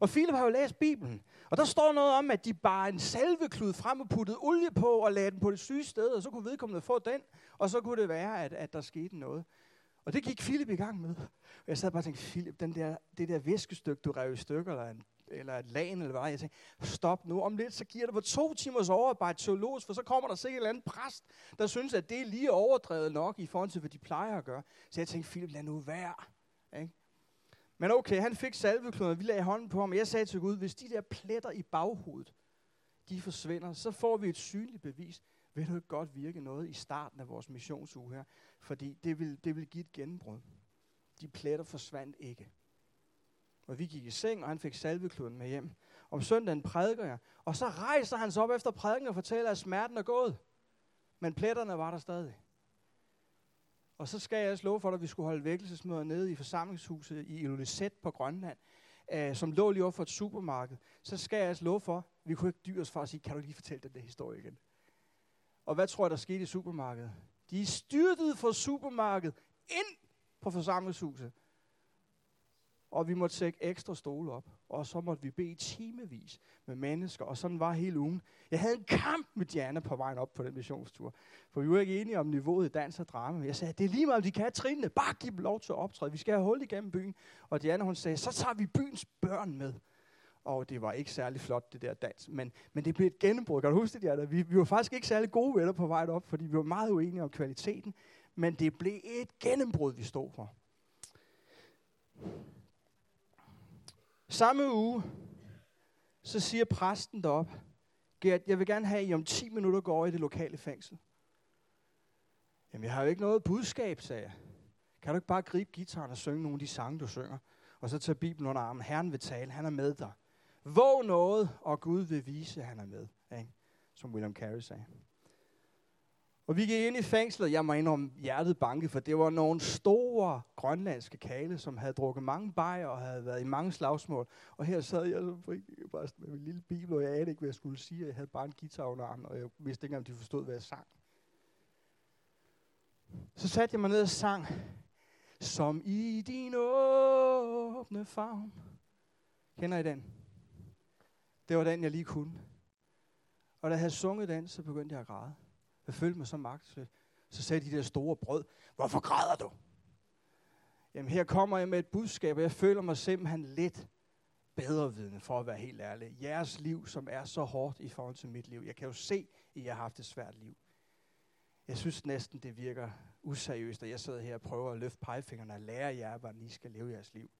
Og Philip har jo læst Bibelen. Og der står noget om, at de bare en salveklud frem og puttede olie på og lagde den på det syge sted, og så kunne vedkommende få den, og så kunne det være, at, at der skete noget. Og det gik Philip i gang med. Og jeg sad bare og tænkte, Philip, den der, det der viskestykke, du rev i stykker, eller, en, eller et lagen, eller hvad, jeg sagde, stop nu, om lidt, så giver det på to timers overarbejde teologisk, for så kommer der sikkert en eller anden præst, der synes, at det er lige overdrevet nok i forhold til, hvad de plejer at gøre. Så jeg tænkte, Philip, lad nu være. Ikke? Men okay, han fik salvekloden, vi lagde hånden på ham, og jeg sagde til Gud, hvis de der pletter i baghovedet, de forsvinder, så får vi et synligt bevis. Vil du ikke godt virke noget i starten af vores missionsuge her? Fordi det vil, det vil give et gennembrud. De pletter forsvandt ikke. Og vi gik i seng, og han fik salvekluden med hjem. Om søndagen prædiker jeg, og så rejser han sig op efter prædiken og fortæller, at smerten er gået. Men pletterne var der stadig. Og så skal jeg også love for dig, at vi skulle holde vækkelsesmøder nede i forsamlingshuset i Ilulissat på Grønland, øh, som lå lige over for et supermarked. Så skal jeg også love for, at vi kunne ikke dyre os for at sige, kan du lige fortælle den der historie igen? Og hvad tror jeg, der skete i supermarkedet? De styrtede fra supermarkedet ind på forsamlingshuset. Og vi måtte sætte ekstra stole op. Og så måtte vi bede timevis med mennesker. Og sådan var hele ugen. Jeg havde en kamp med Diana på vejen op på den missionstur. For vi var ikke enige om niveauet i dans og drama. Men jeg sagde, det er lige meget, om de kan trinene. Bare giv dem lov til at optræde. Vi skal have hul igennem byen. Og Diana hun sagde, så tager vi byens børn med. Og det var ikke særlig flot, det der dans. Men, men det blev et gennembrud. Kan du huske det, Diana? Vi, vi var faktisk ikke særlig gode venner på vejen op, fordi vi var meget uenige om kvaliteten. Men det blev et gennembrud, vi stod for. Samme uge, så siger præsten derop, Gert, jeg vil gerne have, at I om 10 minutter går over i det lokale fængsel. Jamen, jeg har jo ikke noget budskab, sagde jeg. Kan du ikke bare gribe gitaren og synge nogle af de sange, du synger? Og så tage Bibelen under armen. Herren vil tale, han er med dig. Våg noget, og Gud vil vise, at han er med. Ikke? Som William Carey sagde. Og vi gik ind i fængslet. Jeg må indrømme hjertet banke, for det var nogle store grønlandske kale, som havde drukket mange bajer og havde været i mange slagsmål. Og her sad jeg så bare med min lille bibel, og jeg anede ikke, hvad jeg skulle sige. Jeg havde bare en guitar under armen, og jeg vidste ikke, om de forstod, hvad jeg sang. Så satte jeg mig ned og sang, som i din åbne favn. Kender I den? Det var den, jeg lige kunne. Og da jeg havde sunget den, så begyndte jeg at græde. Jeg følte mig så magtesløs. Så sagde de der store brød, hvorfor græder du? Jamen her kommer jeg med et budskab, og jeg føler mig simpelthen lidt bedre vidne, for at være helt ærlig. Jeres liv, som er så hårdt i forhold til mit liv. Jeg kan jo se, at I har haft et svært liv. Jeg synes næsten, det virker useriøst, at jeg sidder her og prøver at løfte pegefingrene og lære jer, hvordan I skal leve jeres liv.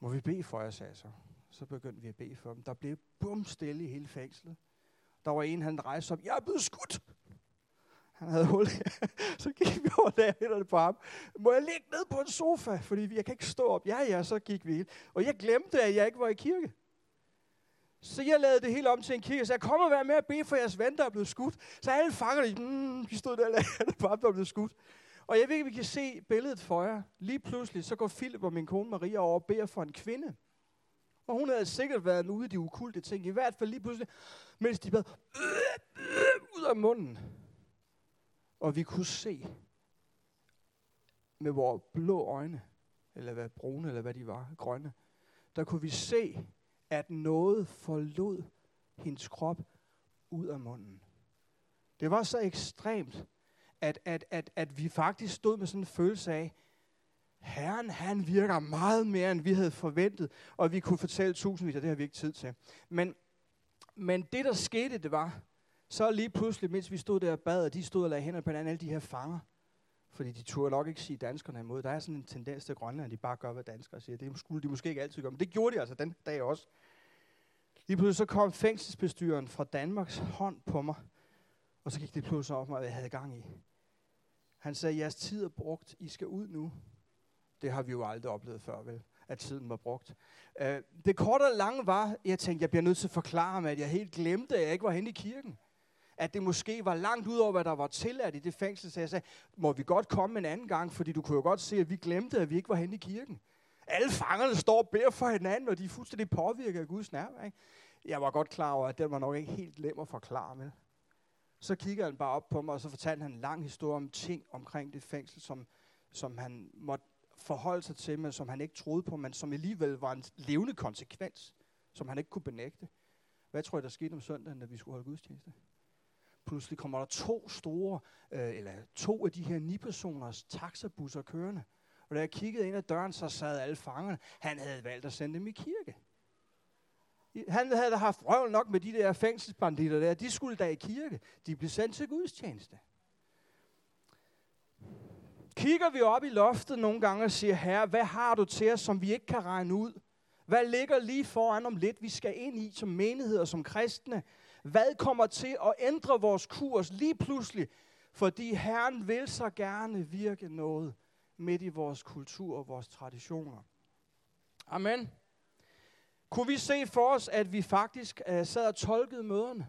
Må vi bede for jer, sagde så. Så begyndte vi at bede for dem. Der blev bum stille i hele fængslet. Der var en, han rejste op. Jeg er blevet skudt. Han havde hul. så gik vi over der hænderne på ham. Må jeg ligge ned på en sofa? Fordi jeg kan ikke stå op. Ja, ja, så gik vi ind. Og jeg glemte, at jeg ikke var i kirke. Så jeg lavede det hele om til en kirke, så jeg kommer og være med at bede for jeres ven, der er blevet skudt. Så alle fangerne, mm, de stod der og lavede på ham, der er blevet skudt. Og jeg ved ikke, vi kan se billedet for jer. Lige pludselig, så går Philip og min kone Maria over og beder for en kvinde. Og hun havde sikkert været ude i de ukulte ting. I hvert fald lige pludselig, mens de bad øh, øh, ud af munden. Og vi kunne se med vores blå øjne, eller hvad brune, eller hvad de var, grønne, der kunne vi se, at noget forlod hendes krop ud af munden. Det var så ekstremt, at, at, at, at vi faktisk stod med sådan en følelse af, Herren, han virker meget mere, end vi havde forventet, og vi kunne fortælle tusindvis, og det har vi ikke tid til. Men, men det, der skete, det var, så lige pludselig, mens vi stod der og bad, og de stod og lagde hænder på hinanden, alle de her fanger, fordi de turde nok ikke sige danskerne imod. Der er sådan en tendens til Grønland, at de bare gør, hvad danskere siger. Det skulle de måske ikke altid gøre, men det gjorde de altså den dag også. Lige pludselig så kom fængselsbestyren fra Danmarks hånd på mig, og så gik det pludselig op mig, hvad jeg havde gang i. Han sagde, jeres tid er brugt, I skal ud nu. Det har vi jo aldrig oplevet før, vel? At tiden var brugt. Øh, det korte og lange var, jeg tænkte, jeg bliver nødt til at forklare mig, at jeg helt glemte, at jeg ikke var henne i kirken. At det måske var langt ud over, hvad der var tilladt i det fængsel. Så jeg sagde, må vi godt komme en anden gang, fordi du kunne jo godt se, at vi glemte, at vi ikke var henne i kirken. Alle fangerne står og beder for hinanden, og de er fuldstændig påvirket af Guds nærvær. Ikke? Jeg var godt klar over, at den var nok ikke helt nem at forklare med. Så kigger han bare op på mig, og så fortalte han en lang historie om ting omkring det fængsel, som, som han måtte forholde sig til, men som han ikke troede på, men som alligevel var en levende konsekvens, som han ikke kunne benægte. Hvad tror jeg, der skete om søndagen, da vi skulle holde gudstjeneste? Pludselig kommer der to store, øh, eller to af de her ni personers taxabusser kørende. Og da jeg kiggede ind ad døren, så sad alle fangerne. Han havde valgt at sende dem i kirke. Han havde da haft røv nok med de der fængselsbanditter der. De skulle da i kirke. De blev sendt til gudstjeneste. Kigger vi op i loftet nogle gange og siger, Herre, hvad har du til os, som vi ikke kan regne ud? Hvad ligger lige foran om lidt, vi skal ind i som menigheder, som kristne? Hvad kommer til at ændre vores kurs lige pludselig? Fordi Herren vil så gerne virke noget midt i vores kultur og vores traditioner. Amen. Kunne vi se for os, at vi faktisk uh, sad og tolkede møderne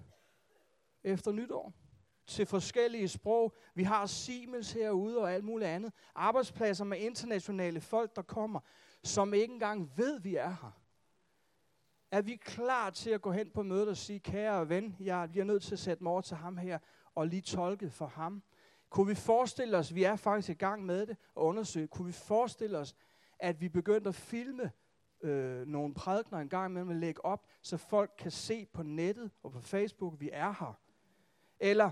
efter nytår? Til forskellige sprog. Vi har Siemens herude og alt muligt andet. Arbejdspladser med internationale folk, der kommer, som ikke engang ved, vi er her. Er vi klar til at gå hen på mødet og sige, kære ven, jeg bliver nødt til at sætte mig over til ham her og lige tolke for ham? Kunne vi forestille os, vi er faktisk i gang med det og undersøge, kunne vi forestille os, at vi begyndte at filme øh, nogle prædikner en gang imellem at lægge op, så folk kan se på nettet og på Facebook, vi er her. Eller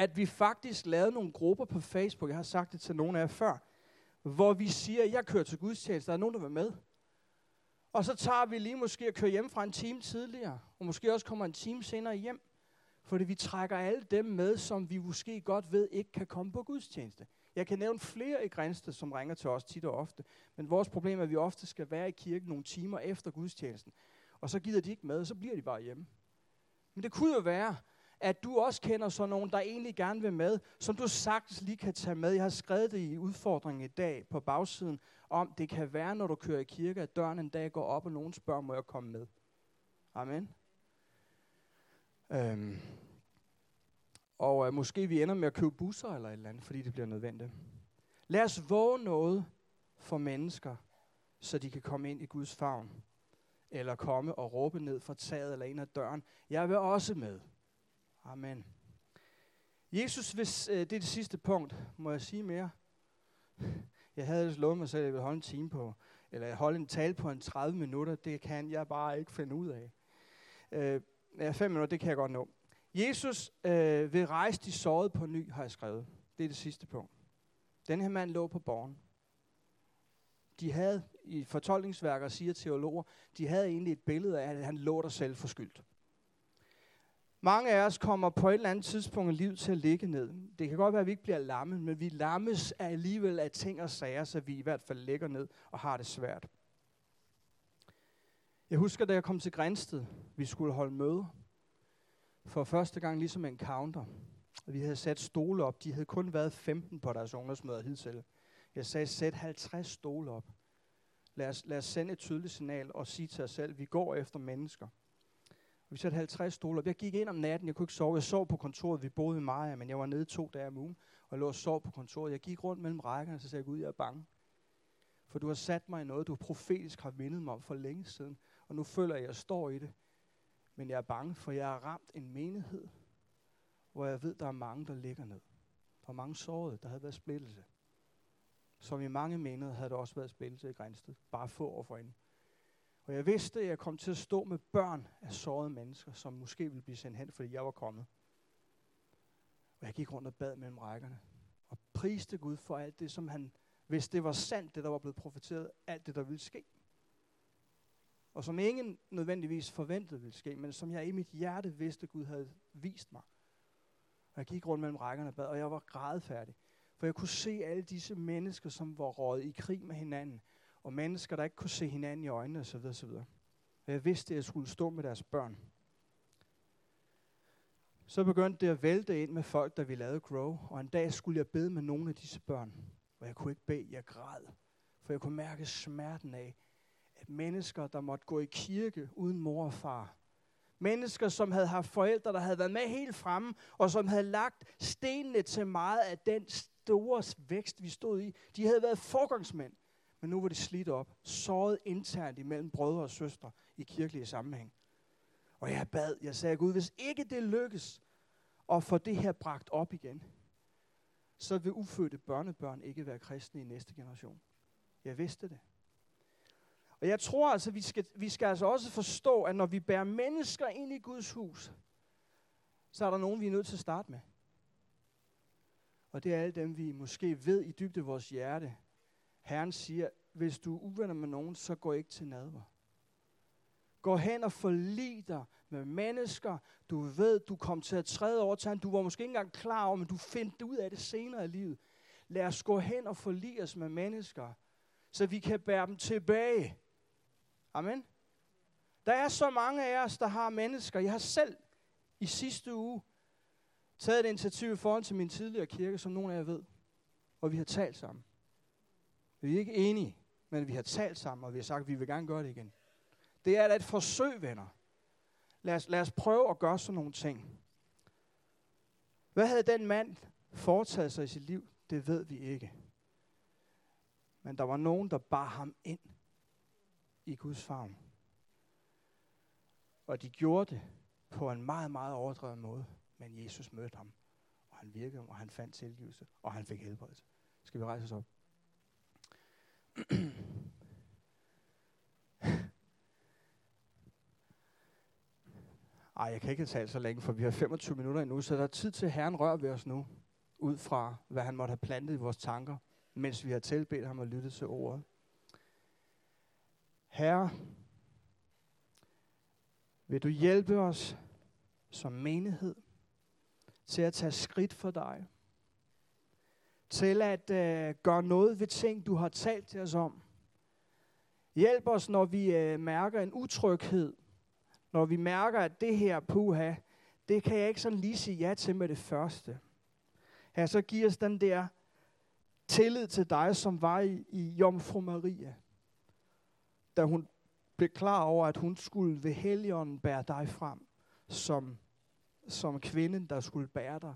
at vi faktisk lavede nogle grupper på Facebook, jeg har sagt det til nogle af jer før, hvor vi siger, jeg kører til gudstjeneste, der er nogen, der vil med. Og så tager vi lige måske at køre hjem fra en time tidligere, og måske også kommer en time senere hjem, fordi vi trækker alle dem med, som vi måske godt ved ikke kan komme på gudstjeneste. Jeg kan nævne flere i Grænsted, som ringer til os tit og ofte, men vores problem er, at vi ofte skal være i kirken nogle timer efter gudstjenesten, og så gider de ikke med, og så bliver de bare hjemme. Men det kunne jo være, at du også kender sådan nogen, der egentlig gerne vil med, som du sagtens lige kan tage med. Jeg har skrevet det i udfordringen i dag på bagsiden, om det kan være, når du kører i kirke, at døren en dag går op, og nogen spørger, må jeg komme med? Amen. Øhm. Og øh, måske vi ender med at købe busser eller et eller andet, fordi det bliver nødvendigt. Lad os våge noget for mennesker, så de kan komme ind i Guds favn. Eller komme og råbe ned fra taget eller ind ad døren. Jeg vil også med. Amen. Jesus, hvis øh, det er det sidste punkt, må jeg sige mere? Jeg havde ellers lovet mig selv, at jeg ville holde en time på, eller holde en tale på en 30 minutter. Det kan jeg bare ikke finde ud af. Øh, ja, fem minutter, det kan jeg godt nå. Jesus øh, vil rejse de sårede på ny, har jeg skrevet. Det er det sidste punkt. Den her mand lå på borgen. De havde, i fortolkningsværker siger teologer, de havde egentlig et billede af, at han lå der selv forskyldt. Mange af os kommer på et eller andet tidspunkt i livet til at ligge ned. Det kan godt være, at vi ikke bliver lammet, men vi lammes alligevel af ting og sager, så vi i hvert fald ligger ned og har det svært. Jeg husker, da jeg kom til Grænsted, vi skulle holde møde. For første gang ligesom en counter. Vi havde sat stole op. De havde kun været 15 på deres ungdomsmøder hidtil. Jeg sagde, sæt 50 stole op. Lad os, lad os sende et tydeligt signal og sige til os selv, vi går efter mennesker. Vi satte 50 stole op. Jeg gik ind om natten, jeg kunne ikke sove. Jeg sov på kontoret, vi boede i Maja, men jeg var nede to dage om ugen, og jeg lå og sov på kontoret. Jeg gik rundt mellem rækkerne, og så sagde jeg, Gud, jeg er bange. For du har sat mig i noget, du profetisk har mindet mig om for længe siden, og nu føler jeg, at jeg står i det. Men jeg er bange, for jeg har ramt en menighed, hvor jeg ved, der er mange, der ligger ned. Der er mange sårede, der havde været splittelse. Som i mange menigheder havde der også været splittelse i Grænsted. Bare få år forinden. Og jeg vidste, at jeg kom til at stå med børn af sårede mennesker, som måske ville blive sendt hen, fordi jeg var kommet. Og jeg gik rundt og bad mellem rækkerne. Og priste Gud for alt det, som han, hvis det var sandt, det der var blevet profeteret, alt det, der ville ske. Og som ingen nødvendigvis forventede ville ske, men som jeg i mit hjerte vidste, Gud havde vist mig. Og jeg gik rundt mellem rækkerne og bad, og jeg var grædfærdig. For jeg kunne se alle disse mennesker, som var rådet i krig med hinanden, og mennesker, der ikke kunne se hinanden i øjnene osv. osv. Og jeg vidste, at jeg skulle stå med deres børn. Så begyndte det at vælte ind med folk, der vi lavede Grow, og en dag skulle jeg bede med nogle af disse børn. Og jeg kunne ikke bede, jeg græd. For jeg kunne mærke smerten af, at mennesker, der måtte gå i kirke uden mor og far, mennesker, som havde haft forældre, der havde været med helt fremme, og som havde lagt stenene til meget af den store vækst, vi stod i, de havde været forgangsmænd men nu var det slidt op, såret internt imellem brødre og søstre i kirkelige sammenhæng. Og jeg bad, jeg sagde, Gud, hvis ikke det lykkes at få det her bragt op igen, så vil ufødte børnebørn ikke være kristne i næste generation. Jeg vidste det. Og jeg tror altså, vi skal, vi skal altså også forstå, at når vi bærer mennesker ind i Guds hus, så er der nogen, vi er nødt til at starte med. Og det er alle dem, vi måske ved i dybde vores hjerte, Herren siger, hvis du er uvenner med nogen, så gå ikke til nadver. Gå hen og forlig dig med mennesker, du ved, du kom til at træde over til Du var måske ikke engang klar over, men du finder ud af det senere i livet. Lad os gå hen og forlige os med mennesker, så vi kan bære dem tilbage. Amen. Der er så mange af os, der har mennesker. Jeg har selv i sidste uge taget et initiativ i forhold til min tidligere kirke, som nogle af jer ved, og vi har talt sammen. Vi er ikke enige, men vi har talt sammen, og vi har sagt, at vi vil gerne gøre det igen. Det er da et forsøg, venner. Lad os, lad os prøve at gøre sådan nogle ting. Hvad havde den mand foretaget sig i sit liv? Det ved vi ikke. Men der var nogen, der bar ham ind i Guds favn. Og de gjorde det på en meget, meget overdrevet måde. Men Jesus mødte ham, og han virkede, og han fandt tilgivelse, og han fik helbredelse. Skal vi rejse os op? Ej, jeg kan ikke tale så længe, for vi har 25 minutter endnu, så der er tid til, at Herren rører ved os nu, ud fra, hvad han måtte have plantet i vores tanker, mens vi har tilbedt ham og lyttet til ordet. Herre, vil du hjælpe os som menighed til at tage skridt for dig? Til at øh, gøre noget ved ting, du har talt til os om. Hjælp os, når vi øh, mærker en utryghed, når vi mærker, at det her puha, det kan jeg ikke sådan lige sige ja til med det første. Her så giver os den der tillid til dig, som var i, i Jomfru Maria, da hun blev klar over, at hun skulle ved Helligånden bære dig frem, som, som kvinden, der skulle bære dig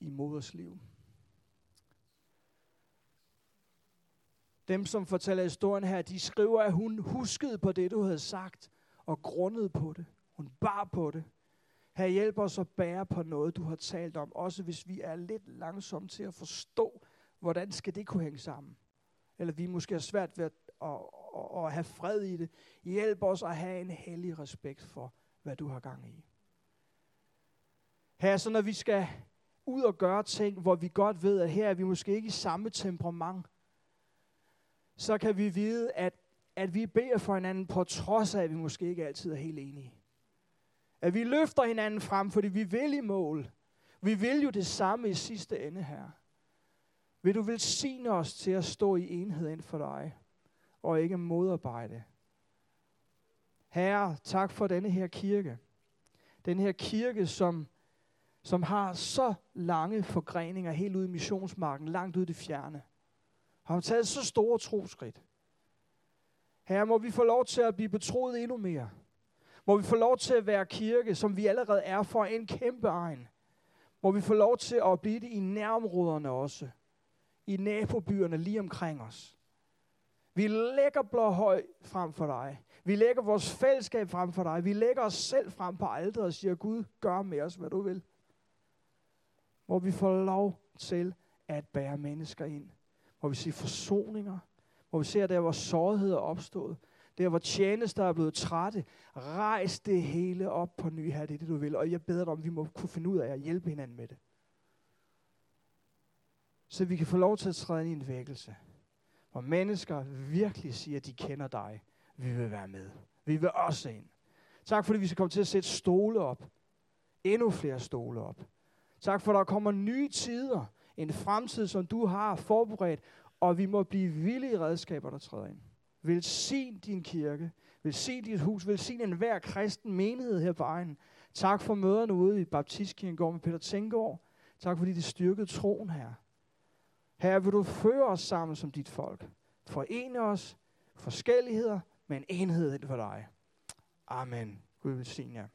i moders liv. Dem, som fortæller historien her, de skriver, at hun huskede på det, du havde sagt, og grundede på det. Hun bar på det. Her hjælper os at bære på noget, du har talt om, også hvis vi er lidt langsomme til at forstå, hvordan skal det kunne hænge sammen. Eller vi måske har svært ved at, at, at, at have fred i det. Hjælp os at have en hellig respekt for, hvad du har gang i. Her så når vi skal ud og gøre ting, hvor vi godt ved, at her er vi måske ikke i samme temperament, så kan vi vide, at, at vi beder for hinanden på trods af, at vi måske ikke altid er helt enige. At vi løfter hinanden frem, fordi vi vil i mål. Vi vil jo det samme i sidste ende her. Vil du velsigne os til at stå i enhed ind for dig, og ikke modarbejde. Herre, tak for denne her kirke. Den her kirke, som, som har så lange forgreninger helt ude i missionsmarken, langt ude i det fjerne. Har taget så store troskridt. Herre, må vi få lov til at blive betroet endnu mere. Må vi få lov til at være kirke, som vi allerede er for en kæmpe egen. Må vi få lov til at blive det i nærområderne også. I nabobyerne lige omkring os. Vi lægger blå høj frem for dig. Vi lægger vores fællesskab frem for dig. Vi lægger os selv frem på alderet og siger, Gud, gør med os, hvad du vil. Hvor vi får lov til at bære mennesker ind. Hvor vi se forsoninger. Hvor vi ser, der hvor sårhed er opstået. Der hvor tjenester er blevet trætte. Rejs det hele op på ny her, det er det du vil. Og jeg beder dig om, vi må kunne finde ud af at hjælpe hinanden med det. Så vi kan få lov til at træde ind i en vækkelse. Hvor mennesker virkelig siger, at de kender dig. Vi vil være med. Vi vil også ind. Tak fordi vi skal komme til at sætte stole op. Endnu flere stole op. Tak for, at der kommer nye tider. En fremtid, som du har forberedt. Og vi må blive villige redskaber, der træder ind. Velsign din kirke. Velsign dit hus. Velsign enhver kristen menighed her på egen. Tak for møderne ude i Baptistkirken går med Peter Tænkegaard. Tak fordi det styrkede troen her. Her vil du føre os sammen som dit folk. Forene os forskelligheder, men enhed for dig. Amen. Gud velsigne jer.